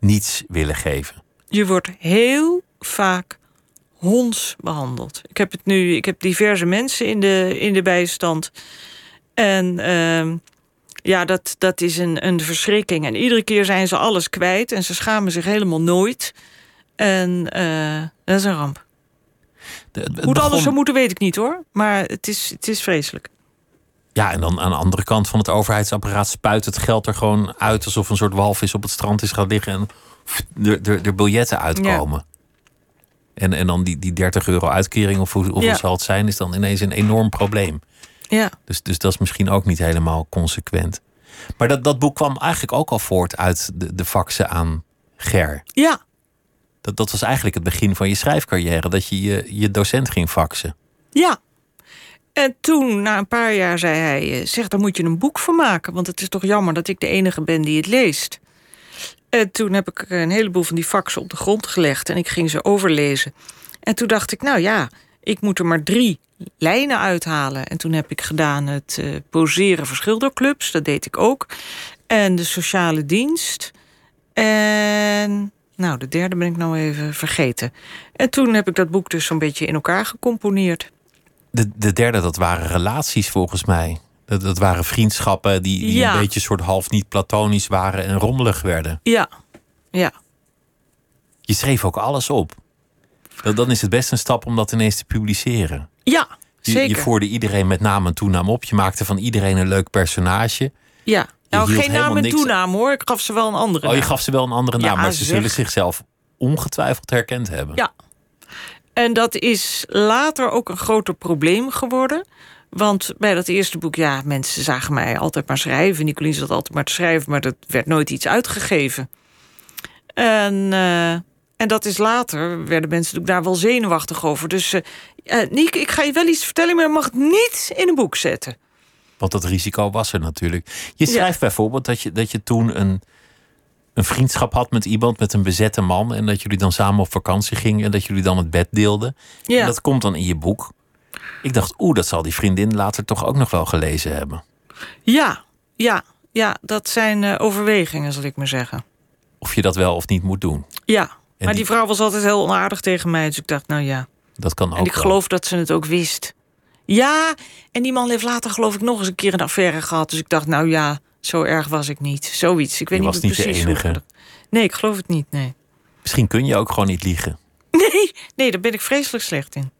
Speaker 1: niets willen geven.
Speaker 2: Je wordt heel vaak honds behandeld. Ik heb het nu, ik heb diverse mensen in de, in de bijstand. En uh, ja, dat, dat is een, een verschrikking. En iedere keer zijn ze alles kwijt en ze schamen zich helemaal nooit. En uh, dat is een ramp. De, Hoe het begon... alles zou moeten, weet ik niet hoor. Maar het is, het is vreselijk.
Speaker 1: Ja, en dan aan de andere kant van het overheidsapparaat spuit het geld er gewoon uit alsof een soort walvis op het strand is gaan liggen en er, biljetten uitkomen. En, en dan die, die 30 euro uitkering of hoeveel ja. zal het zijn, is dan ineens een enorm probleem.
Speaker 2: Ja.
Speaker 1: Dus, dus dat is misschien ook niet helemaal consequent. Maar dat, dat boek kwam eigenlijk ook al voort uit de, de faxen aan Ger.
Speaker 2: Ja.
Speaker 1: Dat, dat was eigenlijk het begin van je schrijfcarrière, dat je je, je docent ging faxen.
Speaker 2: Ja, en toen, na een paar jaar, zei hij: eh, Zeg, daar moet je een boek van maken. Want het is toch jammer dat ik de enige ben die het leest. En toen heb ik een heleboel van die faxen op de grond gelegd en ik ging ze overlezen. En toen dacht ik, nou ja, ik moet er maar drie lijnen uithalen. En toen heb ik gedaan het uh, poseren voor schilderclubs. Dat deed ik ook. En de sociale dienst. En nou, de derde ben ik nou even vergeten. En toen heb ik dat boek dus zo'n beetje in elkaar gecomponeerd.
Speaker 1: De, de derde, dat waren relaties volgens mij. Dat, dat waren vriendschappen die, die een beetje soort half niet platonisch waren en rommelig werden.
Speaker 2: Ja, ja.
Speaker 1: Je schreef ook alles op. Dan is het best een stap om dat ineens te publiceren.
Speaker 2: Ja, zeker.
Speaker 1: Je, je voerde iedereen met naam en toenaam op. Je maakte van iedereen een leuk personage.
Speaker 2: Ja, nou geen naam en toenaam hoor. Ik gaf ze wel een andere
Speaker 1: Oh, je gaf ze wel een andere naam, maar ze zullen zichzelf ongetwijfeld herkend hebben.
Speaker 2: Ja. En dat is later ook een groter probleem geworden. Want bij dat eerste boek, ja, mensen zagen mij altijd maar schrijven. Nicolien zat altijd maar te schrijven, maar er werd nooit iets uitgegeven. En, uh, en dat is later, werden mensen daar wel zenuwachtig over. Dus uh, uh, Niek, ik ga je wel iets vertellen, maar je mag het niet in een boek zetten.
Speaker 1: Want dat risico was er natuurlijk. Je schrijft bijvoorbeeld dat je, dat je toen een, een vriendschap had met iemand, met een bezette man. En dat jullie dan samen op vakantie gingen en dat jullie dan het bed deelden. Ja. En dat komt dan in je boek. Ik dacht, oeh, dat zal die vriendin later toch ook nog wel gelezen hebben.
Speaker 2: Ja, ja, ja, dat zijn uh, overwegingen, zal ik maar zeggen.
Speaker 1: Of je dat wel of niet moet doen.
Speaker 2: Ja, maar die... vrouw was altijd heel onaardig tegen mij. Dus ik dacht, nou ja.
Speaker 1: Dat kan ook.
Speaker 2: En ik geloof dat ze het ook wist. Ja, en die man heeft later geloof ik nog eens een keer een affaire gehad. Dus ik dacht, nou ja, zo erg was ik niet. Zoiets. Ik weet
Speaker 1: je
Speaker 2: niet,
Speaker 1: was niet
Speaker 2: precies
Speaker 1: de enige.
Speaker 2: Nee, ik geloof het niet, nee.
Speaker 1: Misschien kun je ook gewoon niet liegen. (laughs)
Speaker 2: Nee, nee, daar ben ik vreselijk slecht in.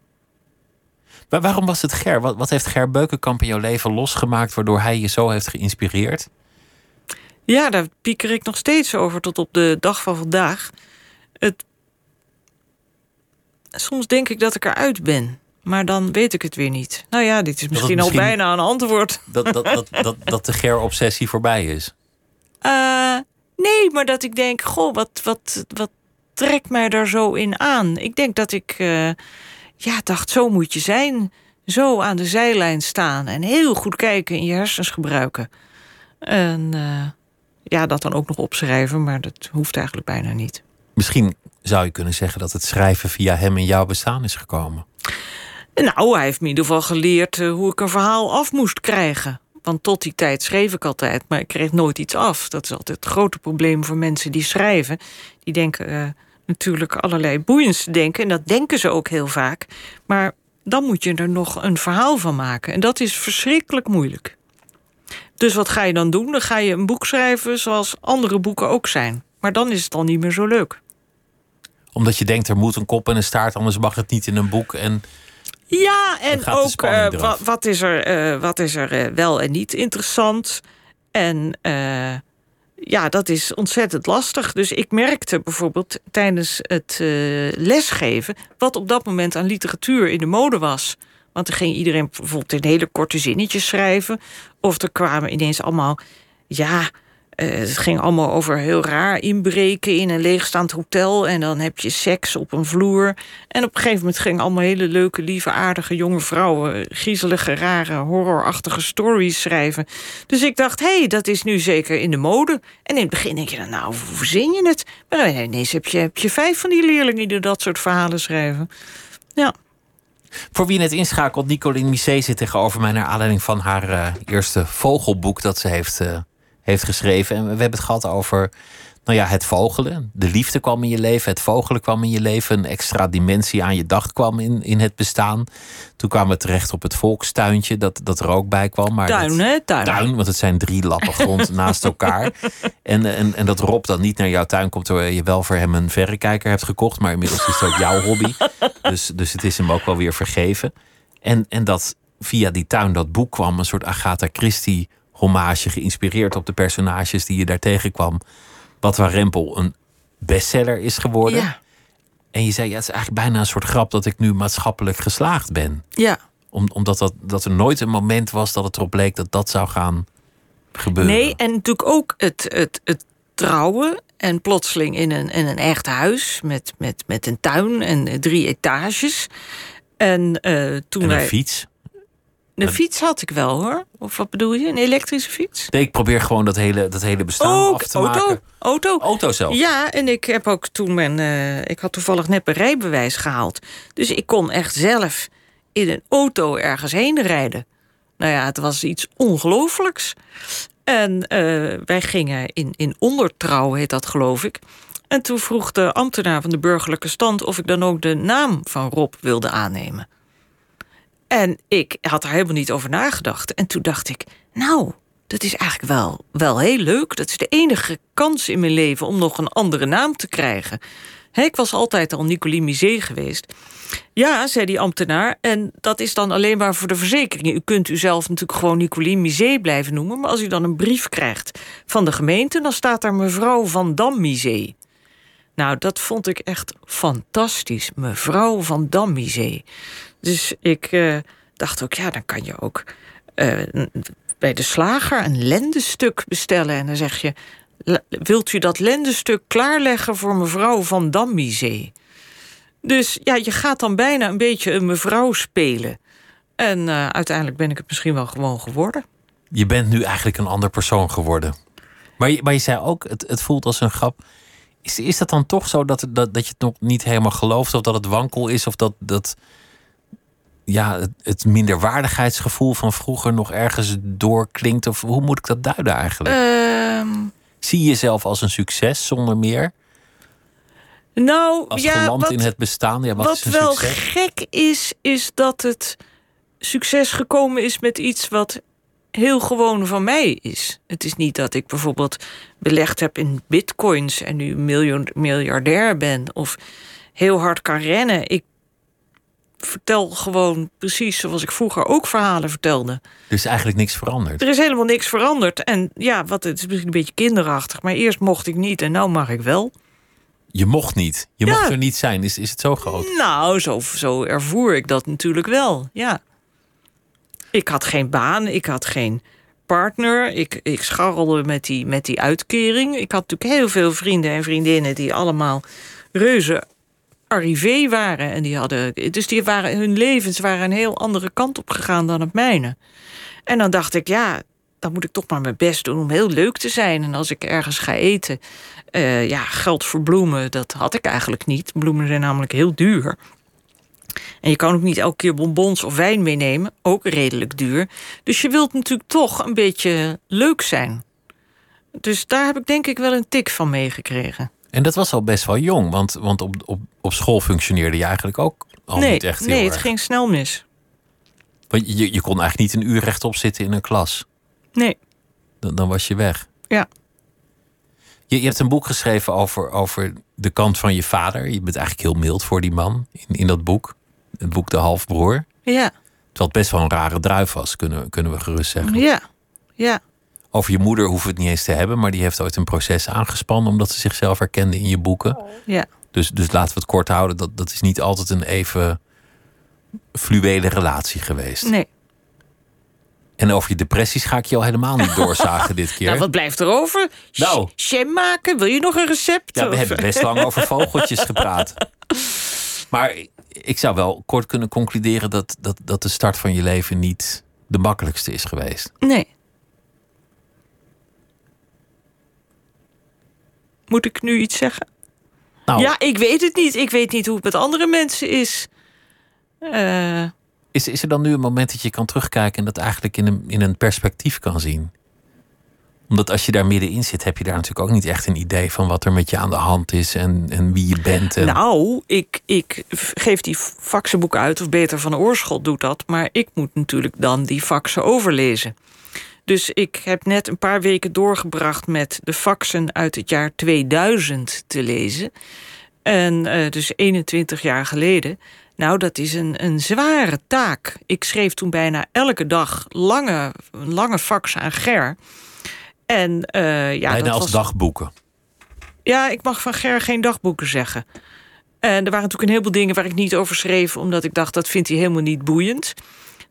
Speaker 1: Maar waarom was het Ger? Wat, wat heeft Ger Beukenkamp in jouw leven losgemaakt... waardoor hij je zo heeft geïnspireerd?
Speaker 2: Ja, daar pieker ik nog steeds over tot op de dag van vandaag. Het... Soms denk ik dat ik eruit ben. Maar dan weet ik het weer niet. Nou ja, dit is misschien, misschien al bijna een antwoord. (laughs)
Speaker 1: Dat, dat, dat, dat, dat de Ger-obsessie voorbij is?
Speaker 2: Uh, nee, maar dat ik denk... Goh, wat, wat, wat trekt mij daar zo in aan? Ik denk dat ik... Uh, ja, dacht, zo moet je zijn. Zo aan de zijlijn staan. En heel goed kijken en je hersens gebruiken. En uh, ja, dat dan ook nog opschrijven. Maar dat hoeft eigenlijk bijna niet.
Speaker 1: Misschien zou je kunnen zeggen dat het schrijven via hem in jouw bestaan is gekomen.
Speaker 2: Nou, hij heeft me in ieder geval geleerd uh, hoe ik een verhaal af moest krijgen. Want tot die tijd schreef ik altijd, maar ik kreeg nooit iets af. Dat is altijd het grote probleem voor mensen die schrijven. Die denken uh, natuurlijk allerlei boeiends denken. En dat denken ze ook heel vaak. Maar dan moet je er nog een verhaal van maken. En dat is verschrikkelijk moeilijk. Dus wat ga je dan doen? Dan ga je een boek schrijven zoals andere boeken ook zijn. Maar dan is het al niet meer zo leuk.
Speaker 1: Omdat je denkt, er moet een kop en een staart, anders mag het niet in een boek. En
Speaker 2: ja, en ook uh, wat, wat, is er, uh, wat is er uh, wel en niet interessant. En ja, dat is ontzettend lastig. Dus ik merkte bijvoorbeeld tijdens het lesgeven... wat op dat moment aan literatuur in de mode was. Want er ging iedereen bijvoorbeeld in hele korte zinnetjes schrijven. Of er kwamen ineens allemaal... ja, uh, het ging allemaal over heel raar inbreken in een leegstaand hotel. En dan heb je seks op een vloer. En op een gegeven moment gingen allemaal hele leuke, lieve, aardige jonge vrouwen. griezelige, rare, horrorachtige stories schrijven. Dus ik dacht, hé, hey, dat is nu zeker in de mode. En in het begin denk je, nou, hoe zin je het? Maar ineens heb je, heb je vijf van die leerlingen die dat soort verhalen schrijven. Ja.
Speaker 1: Voor wie net inschakelt, Nicoline Misset zit tegenover mij... naar aanleiding van haar uh, eerste vogelboek dat ze heeft... Uh heeft geschreven. En we hebben het gehad over nou ja, het vogelen. De liefde kwam in je leven, het vogelen kwam in je leven. Een extra dimensie aan je dag kwam in, in het bestaan. Toen kwamen we terecht op het volkstuintje, dat, dat er ook bij kwam. Maar
Speaker 2: tuin, hè? Tuin.
Speaker 1: tuin. Want het zijn drie lappen grond (laughs) naast elkaar. En, en, en dat Rob dan niet naar jouw tuin komt... terwijl je wel voor hem een verrekijker hebt gekocht. Maar inmiddels is ook jouw hobby. (laughs) Dus, dus het is hem ook wel weer vergeven. En, en dat via die tuin dat boek kwam... een soort Agatha Christie hommage geïnspireerd op de personages die je daar tegenkwam. Wat waar Rempel een bestseller is geworden.
Speaker 2: Ja.
Speaker 1: En je zei, ja, het is eigenlijk bijna een soort grap dat ik nu maatschappelijk geslaagd ben.
Speaker 2: Ja.
Speaker 1: Om, omdat dat, dat er nooit een moment was dat het erop leek dat dat zou gaan gebeuren.
Speaker 2: Nee, en natuurlijk ook het, het, het trouwen. En plotseling in een, in een echt huis met, met, met een tuin en drie etages. En, uh, toen
Speaker 1: en een
Speaker 2: wij...
Speaker 1: fiets.
Speaker 2: Een fiets had ik wel hoor. Of wat bedoel je? Een elektrische fiets?
Speaker 1: Nee, ik probeer gewoon dat hele, dat hele bestaan af te
Speaker 2: auto.
Speaker 1: maken.
Speaker 2: Auto.
Speaker 1: Auto zelf.
Speaker 2: Ja, en ik heb ook toen mijn. eh, ik had toevallig net mijn rijbewijs gehaald. Dus ik kon echt zelf in een auto ergens heen rijden. Nou ja, het was iets ongelooflijks. En eh, wij gingen in, in ondertrouw, heet dat geloof ik. En toen vroeg de ambtenaar van de burgerlijke stand of ik dan ook de naam van Rob wilde aannemen. En ik had daar helemaal niet over nagedacht. En toen dacht ik, nou, dat is eigenlijk wel, wel heel leuk. Dat is de enige kans in mijn leven om nog een andere naam te krijgen. Ik was altijd al Nicolie Misé geweest. Ja, zei die ambtenaar. En dat is dan alleen maar voor de verzekering. U kunt uzelf natuurlijk gewoon Nicolie Misé blijven noemen. Maar als u dan een brief krijgt van de gemeente, dan staat daar mevrouw Van Dam Misé. Nou, dat vond ik echt fantastisch. Mevrouw Van Dam Misé. Dus ik eh, dacht ook, ja, dan kan je ook eh, bij de slager een lendenstuk bestellen. En dan zeg je, "La- wilt u dat lendenstuk klaarleggen voor mevrouw Van Dam Misé? Dus ja, je gaat dan bijna een beetje een mevrouw spelen. En eh, uiteindelijk ben ik het misschien wel gewoon geworden.
Speaker 1: Je bent nu eigenlijk een ander persoon geworden. Maar je, maar je zei ook, het, het voelt als een grap. Is, is dat dan toch zo dat, dat, dat je het nog niet helemaal gelooft? Of dat het wankel is? Of dat, dat ja, het, het minderwaardigheidsgevoel van vroeger nog ergens doorklinkt? Of hoe moet ik dat duiden eigenlijk?
Speaker 2: Ehm,
Speaker 1: Zie je jezelf als een succes zonder meer?
Speaker 2: nou,
Speaker 1: Als
Speaker 2: ja,
Speaker 1: geland
Speaker 2: wat,
Speaker 1: in het bestaan? Ja, wat,
Speaker 2: wat wel
Speaker 1: succes?
Speaker 2: gek is, is dat het succes gekomen is met iets wat heel gewoon van mij is. Het is niet dat ik bijvoorbeeld belegd heb in bitcoins en nu miljoen- miljardair ben of heel hard kan rennen. Ik vertel gewoon precies zoals ik vroeger ook verhalen vertelde.
Speaker 1: Er is eigenlijk niks veranderd.
Speaker 2: Er is helemaal niks veranderd. En ja, wat, het is misschien een beetje kinderachtig, maar eerst mocht ik niet en nou mag ik wel.
Speaker 1: Je mocht niet. Je
Speaker 2: Ja.
Speaker 1: mocht er niet zijn. Is, is het zo groot?
Speaker 2: Nou, zo, zo ervoer ik dat natuurlijk wel, ja. Ik had geen baan, ik had geen partner. Ik, ik scharrelde met die, met die uitkering. Ik had natuurlijk heel veel vrienden en vriendinnen... die allemaal reuze arrivé waren. En die hadden, dus die waren, hun levens waren een heel andere kant op gegaan dan het mijne. En dan dacht ik, ja, dan moet ik toch maar mijn best doen om heel leuk te zijn. En als ik ergens ga eten, eh, ja, geld voor bloemen, dat had ik eigenlijk niet. Bloemen zijn namelijk heel duur. En je kan ook niet elke keer bonbons of wijn meenemen, ook redelijk duur. Dus je wilt natuurlijk toch een beetje leuk zijn. Dus daar heb ik denk ik wel een tik van meegekregen.
Speaker 1: En dat was al best wel jong, want, want op, op, op school functioneerde je eigenlijk ook al
Speaker 2: nee,
Speaker 1: niet echt heel
Speaker 2: nee het ging snel mis.
Speaker 1: Want je, je kon eigenlijk niet een uur rechtop zitten in een klas.
Speaker 2: Nee,
Speaker 1: Dan, dan was je weg.
Speaker 2: ja.
Speaker 1: Je, je hebt een boek geschreven over, over de kant van je vader. Je bent eigenlijk heel mild voor die man in, in dat boek. Het boek De Halfbroer.
Speaker 2: Ja,
Speaker 1: Terwijl het best wel een rare druif was, kunnen, kunnen we gerust zeggen.
Speaker 2: ja, ja.
Speaker 1: Over je moeder hoeven we het niet eens te hebben, maar die heeft ooit een proces aangespannen omdat ze zichzelf herkende in je boeken.
Speaker 2: ja.
Speaker 1: Dus, dus laten we het kort houden. Dat, dat is niet altijd een even fluwele relatie geweest.
Speaker 2: Nee.
Speaker 1: En over je depressies ga ik je al helemaal niet (laughs) doorzagen dit keer.
Speaker 2: Nou, wat blijft er over?
Speaker 1: Nou.
Speaker 2: Jam maken? Wil je nog een recept?
Speaker 1: Ja, we
Speaker 2: Of-
Speaker 1: hebben best lang over vogeltjes gepraat. (laughs) Maar ik zou wel kort kunnen concluderen dat, dat, dat de start van je leven niet de makkelijkste is geweest.
Speaker 2: Nee. Moet ik nu iets zeggen?
Speaker 1: Nou,
Speaker 2: Ja, ik weet het niet. Ik weet niet hoe het met andere mensen is. Eh,
Speaker 1: is, is er dan nu een moment dat je kan terugkijken en dat eigenlijk in een, in een perspectief kan zien? Omdat als je daar middenin zit, heb je daar natuurlijk ook niet echt een idee van wat er met je aan de hand is en, en wie je bent. En,
Speaker 2: Nou, ik, ik geef die faxenboeken uit, of beter Van Oorschot doet dat. Maar ik moet natuurlijk dan die faxen overlezen. Dus ik heb net een paar weken doorgebracht met de faxen uit het jaar 2000 te lezen. En eh, dus 21 jaar geleden. Nou, dat is een, een zware taak. Ik schreef toen bijna elke dag lange, lange faxen aan Ger. En eh, ja,
Speaker 1: bijna
Speaker 2: dat
Speaker 1: als
Speaker 2: was...
Speaker 1: dagboeken.
Speaker 2: Ja, ik mag van Ger geen dagboeken zeggen. En er waren natuurlijk een heleboel dingen waar ik niet over schreef, omdat ik dacht dat vindt hij helemaal niet boeiend.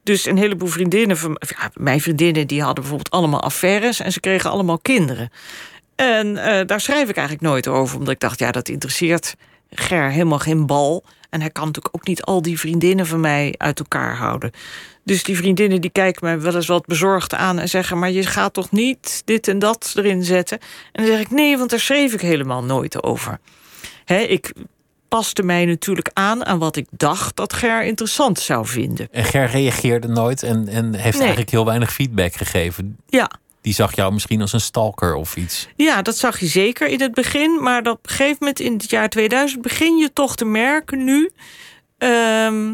Speaker 2: Dus een heleboel vriendinnen van ja, mijn vriendinnen die hadden bijvoorbeeld allemaal affaires en ze kregen allemaal kinderen. En eh, daar schrijf ik eigenlijk nooit over, omdat ik dacht, ja, dat interesseert Ger helemaal geen bal. En hij kan natuurlijk ook niet al die vriendinnen van mij uit elkaar houden. Dus die vriendinnen die kijken mij wel eens wat bezorgd aan en zeggen: Maar je gaat toch niet dit en dat erin zetten? En dan zeg ik: Nee, want daar schreef ik helemaal nooit over. Hè, ik paste mij natuurlijk aan aan wat ik dacht dat Ger interessant zou vinden.
Speaker 1: En Ger reageerde nooit en, en heeft
Speaker 2: Nee.
Speaker 1: eigenlijk heel weinig feedback gegeven.
Speaker 2: Ja.
Speaker 1: Die zag jou misschien als een stalker of iets.
Speaker 2: Ja, dat zag je zeker in het begin. Maar op een gegeven moment in het jaar 2000 begin je toch te merken nu. ehm,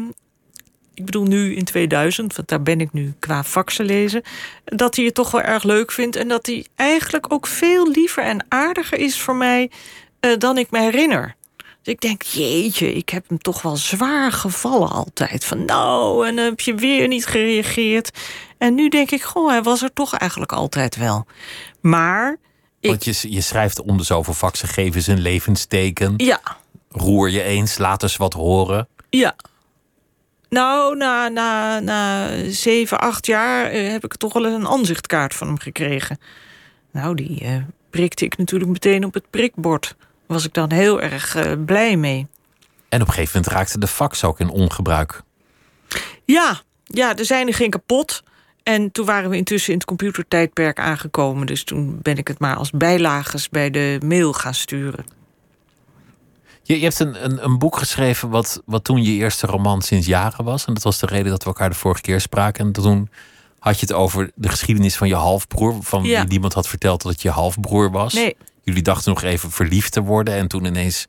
Speaker 2: ik bedoel nu in 2000, want daar ben ik nu qua faxen lezen. Dat hij het toch wel erg leuk vindt. En dat hij eigenlijk ook veel liever en aardiger is voor mij eh, dan ik me herinner. Dus ik denk, jeetje, ik heb hem toch wel zwaar gevallen altijd. Van nou, en dan heb je weer niet gereageerd. En nu denk ik, goh, hij was er toch eigenlijk altijd wel. Maar
Speaker 1: Want je, je schrijft om de zoveel faxen, geven ze een levensteken.
Speaker 2: ja,
Speaker 1: Roer je eens, laat eens wat horen.
Speaker 2: Ja. Nou, na, na, na zeven, acht jaar eh, heb ik toch wel eens een aanzichtkaart van hem gekregen. Nou, die eh, prikte ik natuurlijk meteen op het prikbord. Was ik dan heel erg eh, blij mee.
Speaker 1: En op een gegeven moment raakte de fax ook in ongebruik.
Speaker 2: Ja, ja, de zijne ging kapot. En toen waren we intussen in het computertijdperk aangekomen. Dus toen ben ik het maar als bijlages bij de mail gaan sturen.
Speaker 1: Je, je hebt een, een, een boek geschreven wat, wat toen je eerste roman sinds jaren was. En dat was de reden dat we elkaar de vorige keer spraken. En toen had je het over de geschiedenis van je halfbroer. Van
Speaker 2: Ja.
Speaker 1: wie niemand had verteld dat het je halfbroer was.
Speaker 2: Nee,
Speaker 1: Jullie dachten nog even verliefd te worden. En toen ineens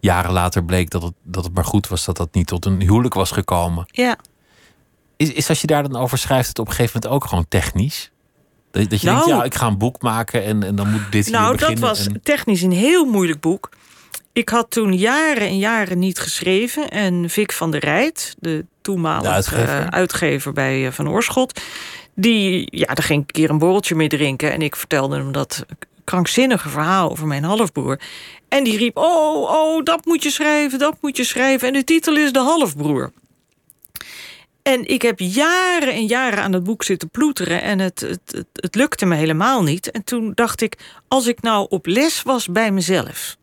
Speaker 1: jaren later bleek dat het, dat het maar goed was dat dat niet tot een huwelijk was gekomen.
Speaker 2: ja.
Speaker 1: Is, is als je daar dan over schrijft, het op een gegeven moment ook gewoon technisch? Dat, dat je
Speaker 2: Nou.
Speaker 1: denkt, ja, ik ga een boek maken en, en dan moet dit hier
Speaker 2: Nou, dat
Speaker 1: beginnen.
Speaker 2: was
Speaker 1: en-
Speaker 2: technisch een heel moeilijk boek. Ik had toen jaren en jaren niet geschreven. En Vic van der Rijt, de toenmalige
Speaker 1: De uitgever.
Speaker 2: eh, uitgever bij eh, Van Oorschot... die, ja, daar ging ik een keer een borreltje mee drinken... en ik vertelde hem dat krankzinnige verhaal over mijn halfbroer. En die riep, oh, oh, dat moet je schrijven, dat moet je schrijven. En de titel is De Halfbroer. En ik heb jaren en jaren aan het boek zitten ploeteren en het, het, het, het lukte me helemaal niet. En toen dacht ik, als ik nou op les was bij mezelf.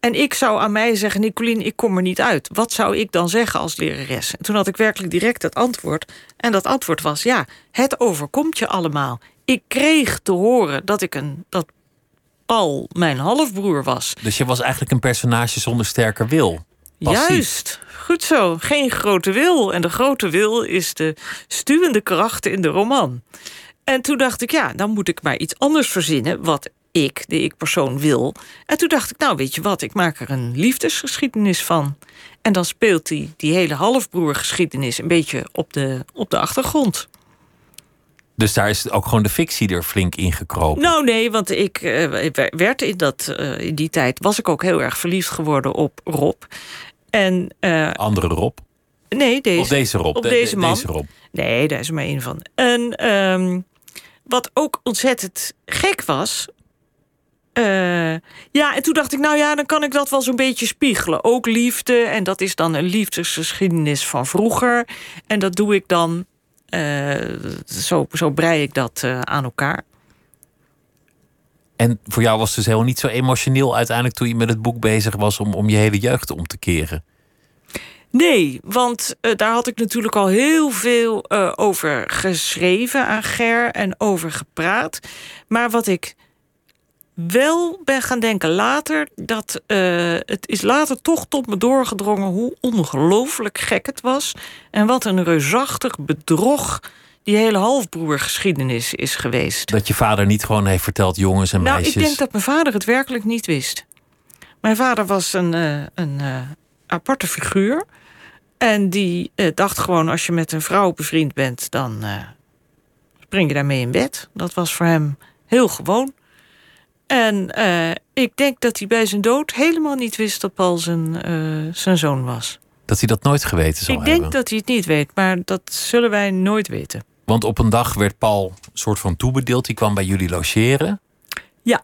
Speaker 2: En ik zou aan mij zeggen, Nicolien, ik kom er niet uit. Wat zou ik dan zeggen als lerares? En toen had ik werkelijk direct het antwoord. En dat antwoord was, ja, het overkomt je allemaal. Ik kreeg te horen dat ik een, dat Paul mijn halfbroer was.
Speaker 1: Dus je was eigenlijk een personage zonder sterke wil. Passief.
Speaker 2: Juist, goed zo. Geen grote wil. En de grote wil is de stuwende kracht in de roman. En toen dacht ik, ja, dan moet ik maar iets anders verzinnen... wat ik, de ik-persoon, wil. En toen dacht ik, nou, weet je wat, ik maak er een liefdesgeschiedenis van. En dan speelt die, die hele halfbroergeschiedenis... een beetje op de, op de achtergrond.
Speaker 1: Dus daar is ook gewoon de fictie er flink ingekropen.
Speaker 2: Nou nee, want ik eh, werd in, dat, eh, in die tijd... was ik ook heel erg verliefd geworden op Rob. En eh,
Speaker 1: Andere Rob.
Speaker 2: nee, deze.
Speaker 1: Of deze Rob.
Speaker 2: op
Speaker 1: De- de-
Speaker 2: deze man.
Speaker 1: Deze Rob.
Speaker 2: Nee, daar is er maar één van. En ehm, wat ook ontzettend gek was. ja, en toen dacht ik, nou ja, dan kan ik dat wel zo'n beetje spiegelen. Ook liefde, en dat is dan een liefdesgeschiedenis van vroeger. En dat doe ik dan, zo, zo brei ik dat eh, aan elkaar.
Speaker 1: En voor jou was het dus helemaal niet zo emotioneel uiteindelijk toen je met het boek bezig was om, om je hele jeugd om te keren.
Speaker 2: Nee, want eh, daar had ik natuurlijk al heel veel eh, over geschreven aan Ger en over gepraat. Maar wat ik wel ben gaan denken later, dat eh, het is later toch tot me doorgedrongen hoe ongelooflijk gek het was. En wat een reusachtig bedrog die hele halfbroergeschiedenis is geweest.
Speaker 1: Dat je vader niet gewoon heeft verteld jongens en
Speaker 2: Nou,
Speaker 1: meisjes.
Speaker 2: ik denk dat mijn vader het werkelijk niet wist. Mijn vader was een, eh, een eh, aparte figuur. En die dacht gewoon, als je met een vrouw bevriend bent... dan spring je daarmee in bed. Dat was voor hem heel gewoon. En eh, ik denk dat hij bij zijn dood helemaal niet wist... dat Paul zijn, eh, zijn zoon was.
Speaker 1: Dat hij dat nooit geweten zou
Speaker 2: ik
Speaker 1: hebben.
Speaker 2: denk dat hij het niet weet, maar dat zullen wij nooit weten.
Speaker 1: Want op een dag werd Paul een soort van toebedeeld. Die kwam bij jullie logeren.
Speaker 2: Ja.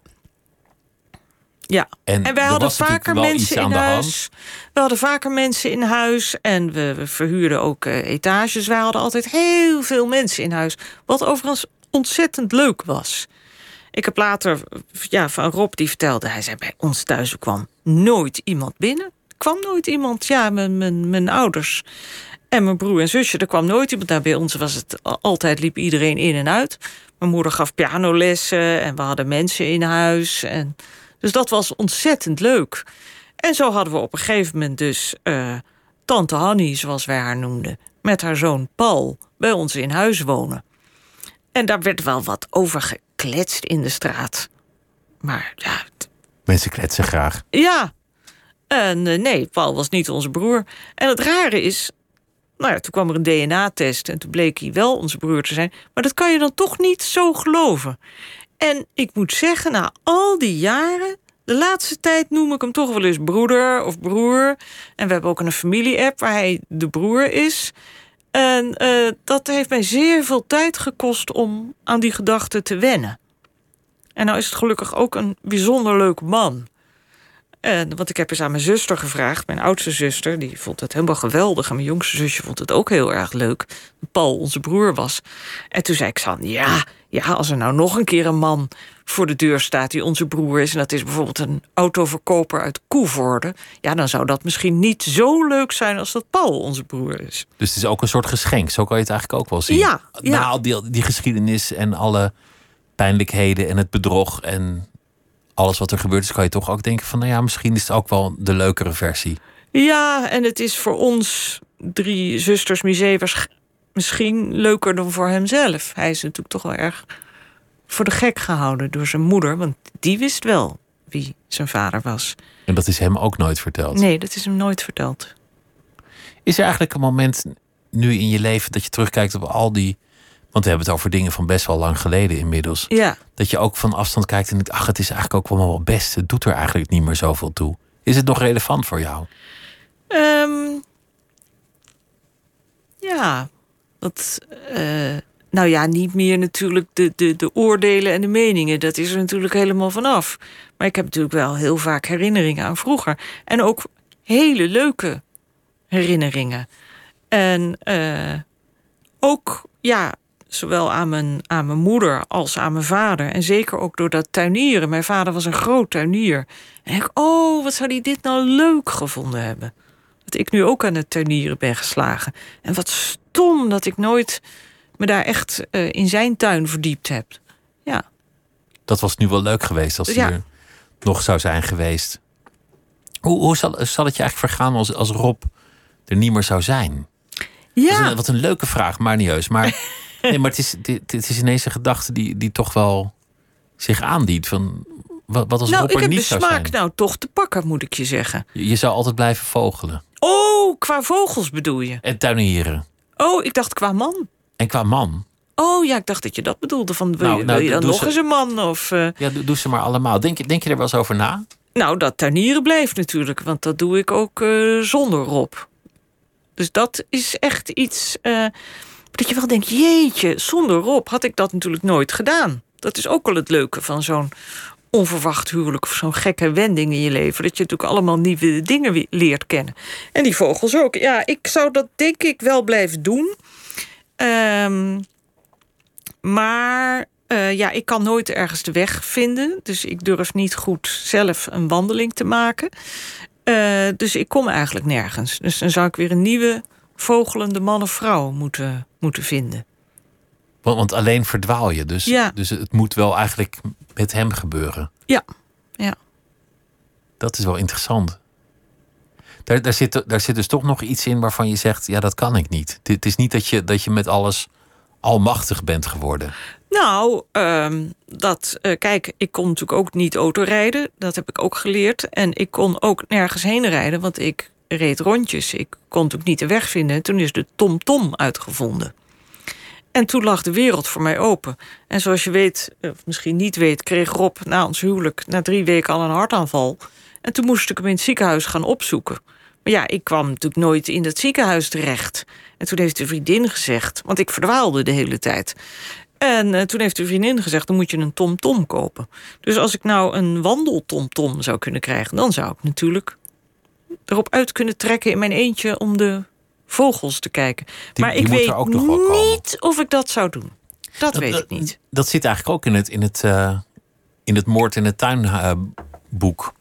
Speaker 2: Ja,
Speaker 1: En,
Speaker 2: En wij hadden vaker mensen in
Speaker 1: de
Speaker 2: huis.
Speaker 1: hand.
Speaker 2: We hadden vaker mensen in huis en we, we verhuurden ook eh, etages. Wij hadden altijd heel veel mensen in huis. Wat overigens ontzettend leuk was. Ik heb later ja, van Rob die vertelde, hij zei bij ons thuis er kwam nooit iemand binnen. kwam nooit iemand. Ja, mijn, mijn, mijn ouders en mijn broer en zusje, er kwam nooit iemand. Nou, bij ons was het altijd, liep iedereen in en uit. Mijn moeder gaf pianolessen en we hadden mensen in huis. En, dus dat was ontzettend leuk. En zo hadden we op een gegeven moment dus uh, tante Hanny, zoals wij haar noemden, met haar zoon Paul bij ons in huis wonen. En daar werd wel wat over gekletst in de straat. Maar ja.
Speaker 1: Mensen kletsen graag.
Speaker 2: Ja. En uh, nee, Paul was niet onze broer. En het rare is, nou ja, toen kwam er een DNA-test en toen bleek hij wel onze broer te zijn. Maar dat kan je dan toch niet zo geloven. En ik moet zeggen, na al die jaren, de laatste tijd noem ik hem toch wel eens broeder of broer. En we hebben ook een familie-app waar hij de broer is. En uh, dat heeft mij zeer veel tijd gekost om aan die gedachte te wennen. En nou is het gelukkig ook een bijzonder leuk man. En, want ik heb eens aan mijn zuster gevraagd, mijn oudste zuster, die vond het helemaal geweldig. En mijn jongste zusje vond het ook heel erg leuk. Paul, onze broer, was. En toen zei ik van, ja, ja, als er nou nog een keer een man voor de deur staat die onze broer is, en dat is bijvoorbeeld een autoverkoper uit Koevoorde, ja, dan zou dat misschien niet zo leuk zijn als dat Paul onze broer is.
Speaker 1: Dus het is ook een soort geschenk, zo kan je het eigenlijk ook wel zien.
Speaker 2: Ja, ja.
Speaker 1: Na al die, die geschiedenis en alle pijnlijkheden en het bedrog en alles wat er gebeurt is, kan je toch ook denken van, nou ja, misschien is het ook wel de leukere versie.
Speaker 2: Ja, en het is voor ons drie zusters museums misschien leuker dan voor hemzelf. Hij is natuurlijk toch wel erg voor de gek gehouden door zijn moeder, want die wist wel wie zijn vader was.
Speaker 1: En dat is hem ook nooit verteld?
Speaker 2: Nee, dat is hem nooit verteld.
Speaker 1: Is er eigenlijk een moment nu in je leven dat je terugkijkt op al die want we hebben het over dingen van best wel lang geleden inmiddels.
Speaker 2: Ja.
Speaker 1: Dat je ook van afstand kijkt en denkt: ach, het is eigenlijk ook wel best. Het doet er eigenlijk niet meer zoveel toe. Is het nog relevant voor jou?
Speaker 2: Um, ja, dat. Uh, nou ja, niet meer natuurlijk de, de, de oordelen en de meningen. Dat is er natuurlijk helemaal vanaf. Maar ik heb natuurlijk wel heel vaak herinneringen aan vroeger. En ook hele leuke herinneringen. En uh, ook, ja, zowel aan mijn, aan mijn moeder als aan mijn vader. En zeker ook door dat tuinieren. Mijn vader was een groot tuinier. En ik, oh, wat zou hij dit nou leuk gevonden hebben. Dat ik nu ook aan het tuinieren ben geslagen. En wat stom dat ik nooit me daar echt uh, in zijn tuin verdiept heb. Ja.
Speaker 1: Dat was nu wel leuk geweest als hij ja. er nog zou zijn geweest. Hoe, hoe zal, zal het je eigenlijk vergaan als, als Rob er niet meer zou zijn?
Speaker 2: Ja.
Speaker 1: Een, wat een leuke vraag, maar niet heus. Maar (laughs) nee, maar het is, dit, het is ineens een gedachte die, die toch wel zich aandient. Van, wat, wat als
Speaker 2: nou, ik heb
Speaker 1: niet
Speaker 2: de smaak nou toch te pakken, moet ik je zeggen.
Speaker 1: Je, je zou altijd blijven vogelen.
Speaker 2: Oh, qua vogels bedoel je?
Speaker 1: En tuinieren.
Speaker 2: Oh, ik dacht qua man.
Speaker 1: En qua man.
Speaker 2: Oh ja, ik dacht dat je dat bedoelde. Van, wil,
Speaker 1: Nou,
Speaker 2: je,
Speaker 1: nou,
Speaker 2: je dan nog
Speaker 1: ze-
Speaker 2: eens een man? Of, eh,
Speaker 1: Ja, doe, doe ze maar allemaal. Denk, je- denk je er wel eens over na?
Speaker 2: Nou, dat tuinieren blijft natuurlijk. Want dat doe ik ook eh, zonder Rob. Dus dat is echt iets... eh, dat je wel denkt, jeetje, zonder Rob had ik dat natuurlijk nooit gedaan. Dat is ook wel het leuke van zo'n onverwacht huwelijk... of zo'n gekke wending in je leven. Dat je natuurlijk allemaal nieuwe dingen leert kennen. En die vogels ook. Ja, ik zou dat denk ik wel blijven doen. Ehm, maar eh, ja, ik kan nooit ergens de weg vinden. Dus ik durf niet goed zelf een wandeling te maken. Eh, dus ik kom eigenlijk nergens. Dus dan zou ik weer een nieuwe vogelende man of vrouw moeten, moeten vinden.
Speaker 1: Want, want alleen verdwaal je. Dus,
Speaker 2: Ja.
Speaker 1: dus het moet wel eigenlijk met hem gebeuren.
Speaker 2: Ja, ja.
Speaker 1: Dat is wel interessant. Daar, daar, zit, daar zit dus toch nog iets in waarvan je zegt: ja, dat kan ik niet. Het is niet dat je, dat je met alles almachtig bent geworden.
Speaker 2: Nou, ehm, dat, eh, kijk, ik kon natuurlijk ook niet autorijden. Dat heb ik ook geleerd. En ik kon ook nergens heen rijden, want ik reed rondjes. Ik kon natuurlijk niet de weg vinden. En toen is de TomTom uitgevonden. En toen lag de wereld voor mij open. En zoals je weet, of misschien niet weet, kreeg Rob na ons huwelijk na drie weken al een hartaanval. En toen moest ik hem in het ziekenhuis gaan opzoeken. Maar ja, ik kwam natuurlijk nooit in dat ziekenhuis terecht. En toen heeft de vriendin gezegd, want ik verdwaalde de hele tijd. En eh, toen heeft de vriendin gezegd, dan moet je een TomTom kopen. Dus als ik nou een wandeltomtom zou kunnen krijgen... dan zou ik natuurlijk erop uit kunnen trekken in mijn eentje... om de vogels te kijken.
Speaker 1: Die-
Speaker 2: maar
Speaker 1: die
Speaker 2: ik
Speaker 1: er
Speaker 2: weet
Speaker 1: ook nog wel komen.
Speaker 2: niet of ik dat zou doen. Dat, weet ik niet.
Speaker 1: Dat zit eigenlijk ook in het, in het, eh, in het moord in het tuin eh, boek.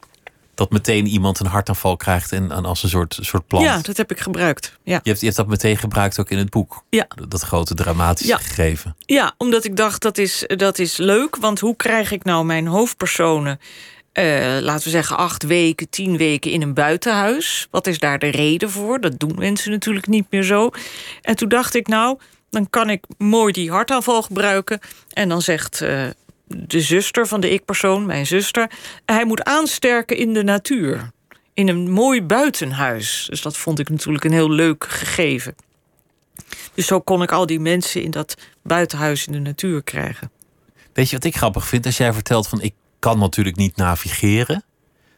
Speaker 1: Dat meteen iemand een hartaanval krijgt en, en als een soort, soort plant.
Speaker 2: Ja, dat heb ik gebruikt. Ja.
Speaker 1: Je hebt, je hebt dat meteen gebruikt ook in het boek.
Speaker 2: Ja.
Speaker 1: Dat, dat grote dramatische
Speaker 2: Ja.
Speaker 1: gegeven.
Speaker 2: Ja, omdat ik dacht dat is, dat is leuk. Want hoe krijg ik nou mijn hoofdpersonen, eh, laten we zeggen, acht weken, tien weken in een buitenhuis? Wat is daar de reden voor? Dat doen mensen natuurlijk niet meer zo. En toen dacht ik, nou, dan kan ik mooi die hartaanval gebruiken. En dan zegt eh, de zuster van de ik-persoon, mijn zuster, hij moet aansterken in de natuur. In een mooi buitenhuis. Dus dat vond ik natuurlijk een heel leuk gegeven. Dus zo kon ik al die mensen in dat buitenhuis in de natuur krijgen.
Speaker 1: Weet je wat ik grappig vind? Als jij vertelt van ik kan natuurlijk niet navigeren.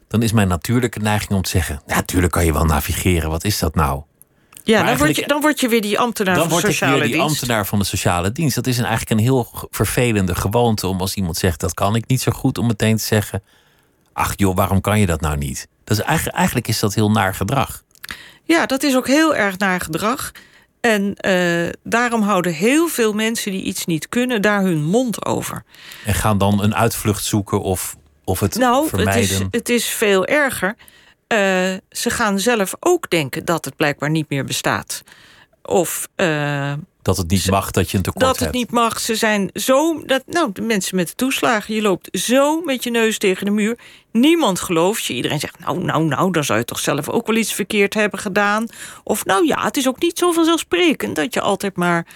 Speaker 1: Dan is mijn natuurlijke neiging om te zeggen... Natuurlijk kan je wel navigeren. Wat is dat nou?
Speaker 2: Ja, dan, word je, dan word je weer die ambtenaar
Speaker 1: dan
Speaker 2: van
Speaker 1: word
Speaker 2: de
Speaker 1: ik
Speaker 2: sociale
Speaker 1: weer die
Speaker 2: dienst.
Speaker 1: ambtenaar van de sociale dienst. Dat is een, eigenlijk een heel vervelende gewoonte om als iemand zegt dat kan ik niet zo goed, om meteen te zeggen: Ach joh, waarom kan je dat nou niet? Dat is eigenlijk, eigenlijk is dat heel naar gedrag.
Speaker 2: Ja, dat is ook heel erg naar gedrag. En eh, daarom houden heel veel mensen die iets niet kunnen... daar hun mond over.
Speaker 1: En gaan dan een uitvlucht zoeken of, of het
Speaker 2: Nou, het
Speaker 1: vermijden.
Speaker 2: is, het is veel erger. Eh, ze gaan zelf ook denken dat het blijkbaar niet meer bestaat. Of eh,
Speaker 1: dat het niet mag dat je een tekort
Speaker 2: dat het
Speaker 1: hebt.
Speaker 2: niet mag. Ze zijn zo. Dat, nou, de mensen met de toeslagen. Je loopt zo met je neus tegen de muur. Niemand gelooft je. Iedereen zegt: Nou, nou, nou, dan zou je toch zelf ook wel iets verkeerd hebben gedaan. Of nou ja, het is ook niet zo vanzelfsprekend dat je altijd maar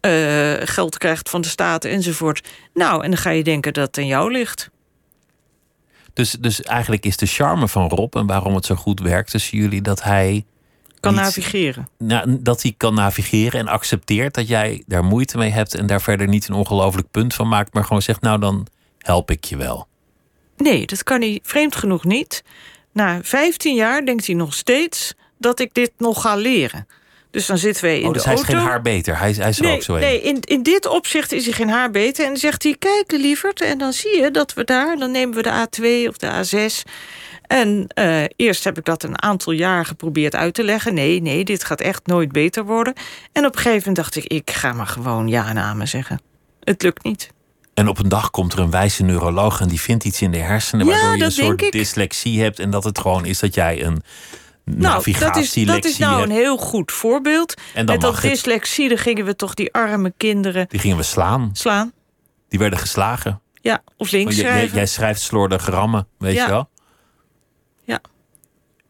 Speaker 2: eh, geld krijgt van de staat enzovoort. Nou, en dan ga je denken dat het aan jou ligt.
Speaker 1: Dus, dus eigenlijk is de charme van Rob en waarom het zo goed werkt tussen jullie dat hij.
Speaker 2: Kan navigeren.
Speaker 1: Nou, dat hij kan navigeren en accepteert dat jij daar moeite mee hebt en daar verder niet een ongelooflijk punt van maakt, maar gewoon zegt: Nou, dan help ik je wel.
Speaker 2: Nee, dat kan hij vreemd genoeg niet. Na 15 jaar denkt hij nog steeds dat ik dit nog ga leren. Dus dan zitten wij in
Speaker 1: Oh,
Speaker 2: de
Speaker 1: dus hij is
Speaker 2: auto.
Speaker 1: geen haar beter. Hij, is- hij is er
Speaker 2: nee,
Speaker 1: ook zo een.
Speaker 2: nee in, in dit opzicht is hij geen haar beter. En dan zegt hij, kijk lieverd, en dan zie je dat we daar... dan nemen we de A2 of de A6. En eh, eerst heb ik dat een aantal jaar geprobeerd uit te leggen. Nee, nee, dit gaat echt nooit beter worden. En op een gegeven moment dacht ik, ik ga maar gewoon ja en amen zeggen. Het lukt niet.
Speaker 1: En op een dag komt er een wijze neuroloog en die vindt iets in de hersenen
Speaker 2: Ja,
Speaker 1: waardoor je een soort dyslexie hebt en dat het gewoon is dat jij een
Speaker 2: Nou, dat is, dat is nou een heel goed voorbeeld.
Speaker 1: En dan
Speaker 2: Met dat dyslexie, dan gingen we toch die arme kinderen
Speaker 1: Die gingen we slaan.
Speaker 2: slaan.
Speaker 1: Die werden geslagen.
Speaker 2: Ja, of links
Speaker 1: Want jij- jij, schrijft slordige rammen, weet
Speaker 2: Ja.
Speaker 1: je wel?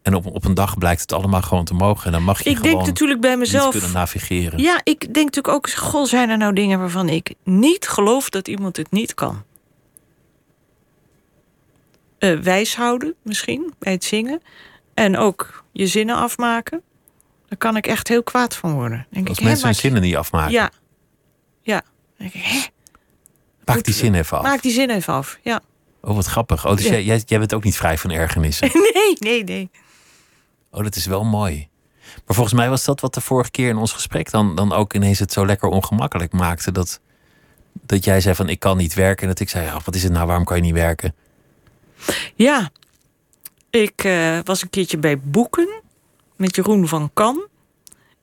Speaker 1: En op, op een dag blijkt het allemaal gewoon te mogen. En dan mag je
Speaker 2: Ik
Speaker 1: gewoon
Speaker 2: denk natuurlijk bij
Speaker 1: niet
Speaker 2: mezelf...
Speaker 1: kunnen navigeren.
Speaker 2: Ja, ik denk natuurlijk ook, goh, zijn er nou dingen waarvan ik niet geloof dat iemand het niet kan? Eh wijs houden, misschien, bij het zingen. En ook je zinnen afmaken. Daar kan ik echt heel kwaad van worden. Denk
Speaker 1: Als
Speaker 2: ik, hè,
Speaker 1: mensen hun zinnen niet afmaken.
Speaker 2: Ja. Ja. Dan denk ik, hè,
Speaker 1: Maak die zin even af.
Speaker 2: maak die zin even af. Ja.
Speaker 1: Oh, wat grappig. Oh, dus
Speaker 2: Ja.
Speaker 1: jij, jij, jij bent ook niet vrij van ergernissen. (laughs)
Speaker 2: Nee, nee, nee.
Speaker 1: Oh, dat is wel mooi. Maar volgens mij was dat wat de vorige keer in ons gesprek dan, dan ook ineens het zo lekker ongemakkelijk maakte. Dat, dat jij zei van ik kan niet werken. En dat ik zei, ja, wat is het nou, waarom kan je niet werken?
Speaker 2: Ja, ik eh, was een keertje bij Boeken met Jeroen van Kan.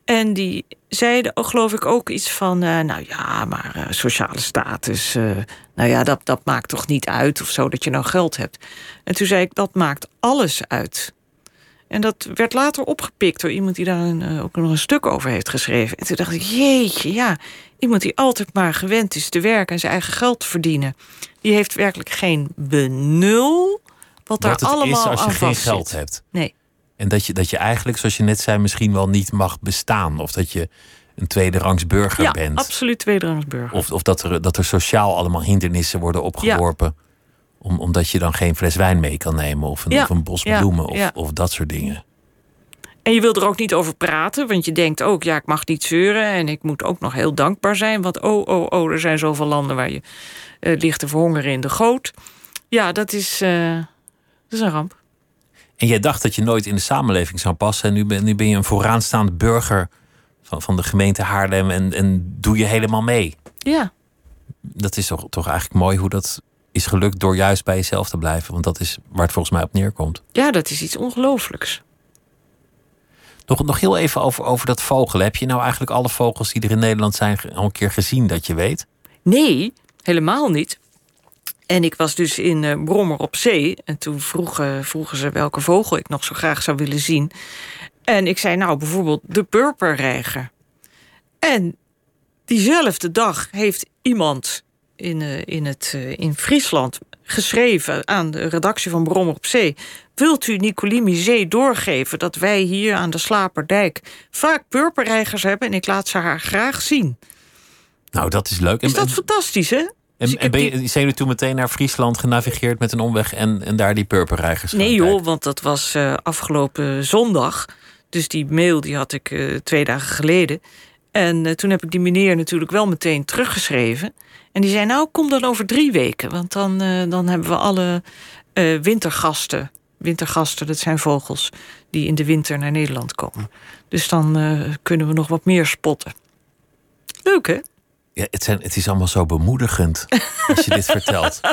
Speaker 2: En die zeiden, oh, geloof ik, ook iets van... eh, nou ja, maar eh, sociale status, nou ja, dat, dat maakt toch niet uit of zo... dat je nou geld hebt. En toen zei ik, dat maakt alles uit. En dat werd later opgepikt door iemand die daar een, eh, ook nog een stuk over heeft geschreven. En toen dacht ik, jeetje, ja, iemand die altijd maar gewend is te werken... en zijn eigen geld te verdienen... die heeft werkelijk geen benul wat daar allemaal
Speaker 1: is als je
Speaker 2: aan
Speaker 1: geen geld hebt.
Speaker 2: Nee.
Speaker 1: En dat je, dat je eigenlijk, zoals je net zei, misschien wel niet mag bestaan. Of dat je een tweederangs burger
Speaker 2: Ja,
Speaker 1: bent.
Speaker 2: absoluut tweederangsburger.
Speaker 1: Of, of dat, er, dat er sociaal allemaal hindernissen worden opgeworpen. Om, omdat je dan geen fles wijn mee kan nemen. Of een,
Speaker 2: Ja,
Speaker 1: of een bos
Speaker 2: ja,
Speaker 1: bloemen. Of,
Speaker 2: ja.
Speaker 1: of dat soort dingen.
Speaker 2: En je wil er ook niet over praten, want je denkt ook, ja, ik mag niet zeuren en ik moet ook nog heel dankbaar zijn, want oh, oh, oh, er zijn zoveel landen waar je eh, ligt te verhongeren in de goot. Ja, dat is, eh, dat is een ramp.
Speaker 1: En jij dacht dat je nooit in de samenleving zou passen. En nu ben, nu ben je een vooraanstaande burger van, van de gemeente Haarlem. En, en doe je helemaal mee.
Speaker 2: Ja,
Speaker 1: Dat is toch, toch eigenlijk mooi hoe dat is gelukt door juist bij jezelf te blijven. Want dat is waar het volgens mij op neerkomt.
Speaker 2: ja dat is iets ongelooflijks.
Speaker 1: Nog, nog heel even over, over dat vogelen. Heb je nou eigenlijk alle vogels die er in Nederland zijn al een keer gezien dat je weet?
Speaker 2: Nee, helemaal niet. En ik was dus in uh, Brommer op zee. En toen vroegen, vroegen ze welke vogel ik nog zo graag zou willen zien. En ik zei nou bijvoorbeeld de purperreiger. En diezelfde dag heeft iemand in, uh, in, het, uh, in Friesland geschreven aan de redactie van Brommer op Zee. Wilt u Nicolini Zee doorgeven dat wij hier aan de Slaperdijk vaak purperreigers hebben en ik laat ze haar graag zien?
Speaker 1: Nou, dat is leuk.
Speaker 2: Is dat fantastisch, hè?
Speaker 1: En, dus en ben je, zijn jullie toen meteen naar Friesland genavigeerd met een omweg en, en daar die purperreigers
Speaker 2: Nee joh, want dat was uh, afgelopen zondag. Dus die mail die had ik uh, twee dagen geleden. En uh, toen heb ik die meneer natuurlijk wel meteen teruggeschreven. En die zei, nou, kom dan over drie weken. Want dan, dan hebben we alle wintergasten. Wintergasten, dat zijn vogels die in de winter naar Nederland komen. Dus dan kunnen we nog wat meer spotten. Leuk, hè?
Speaker 1: Ja, het, zijn, het is allemaal zo bemoedigend als je dit vertelt. (laughs)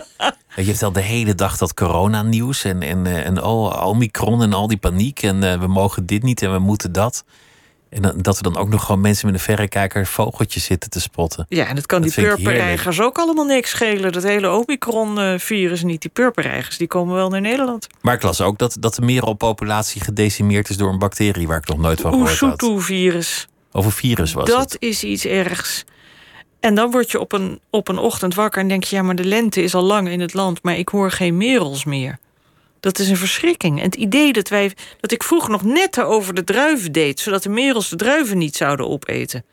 Speaker 1: Je vertelt de hele dag dat corona-nieuws en, en, en oh, Omicron en al die paniek. En we mogen dit niet en we moeten dat. En dan, dat we dan ook nog gewoon mensen met een verrekijker vogeltjes zitten te spotten.
Speaker 2: Ja, en dat kan dat die purperreigers ook allemaal niks schelen. Dat hele Omicron-virus niet. Die purperreigers, die komen wel naar Nederland.
Speaker 1: Maar ik las ook dat, dat de merelpopulatie gedecimeerd is door een bacterie... waar ik nog nooit van gehoord had. Over virus was
Speaker 2: dat
Speaker 1: het.
Speaker 2: Dat is iets ergs. En dan word je op een, op een ochtend wakker en denk je... ja, maar de lente is al lang in het land, maar ik hoor geen merels meer. Dat is een verschrikking. En het idee dat, wij, dat ik vroeger nog net over de druiven deed... zodat de merels de druiven niet zouden opeten.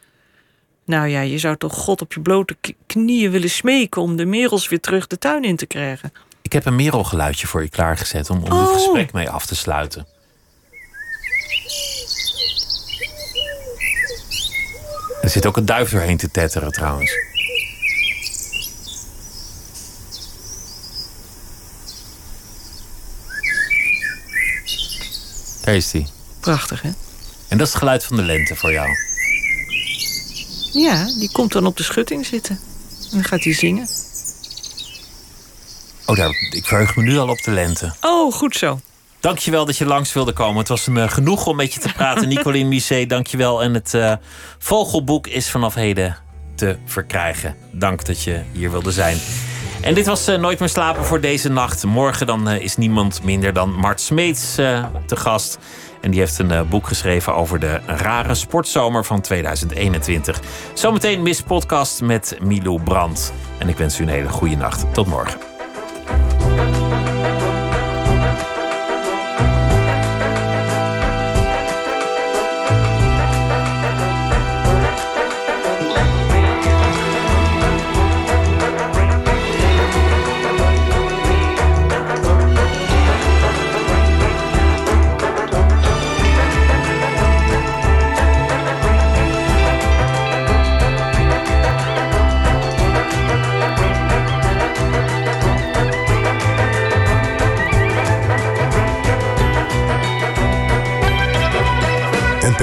Speaker 2: Nou ja, je zou toch God op je blote knieën willen smeken... om de merels weer terug de tuin in te krijgen.
Speaker 1: Ik heb een merelgeluidje voor je klaargezet... om, om oh. het gesprek mee af te sluiten. Er zit ook een duif doorheen te tetteren trouwens. Daar is hij.
Speaker 2: Prachtig, hè?
Speaker 1: En dat is het geluid van de lente voor jou.
Speaker 2: Ja, die komt dan op de schutting zitten. En dan gaat hij zingen.
Speaker 1: Oh, daar, ik verheug me nu al op de lente.
Speaker 2: Oh, goed zo.
Speaker 1: Dankjewel dat je langs wilde komen. Het was een uh, genoeg om met je te praten. (laughs) Nicoline Misset, dankjewel. En het uh, Vogelboek is vanaf heden te verkrijgen. Dank dat je hier wilde zijn. En dit was uh, Nooit meer slapen voor deze nacht. Morgen dan is niemand minder dan Mart Smeets te gast. En die heeft een boek geschreven over de rare sportzomer van 2021. Zometeen Miss Podcast met Milo Brandt. En ik wens u een hele goede nacht. Tot morgen.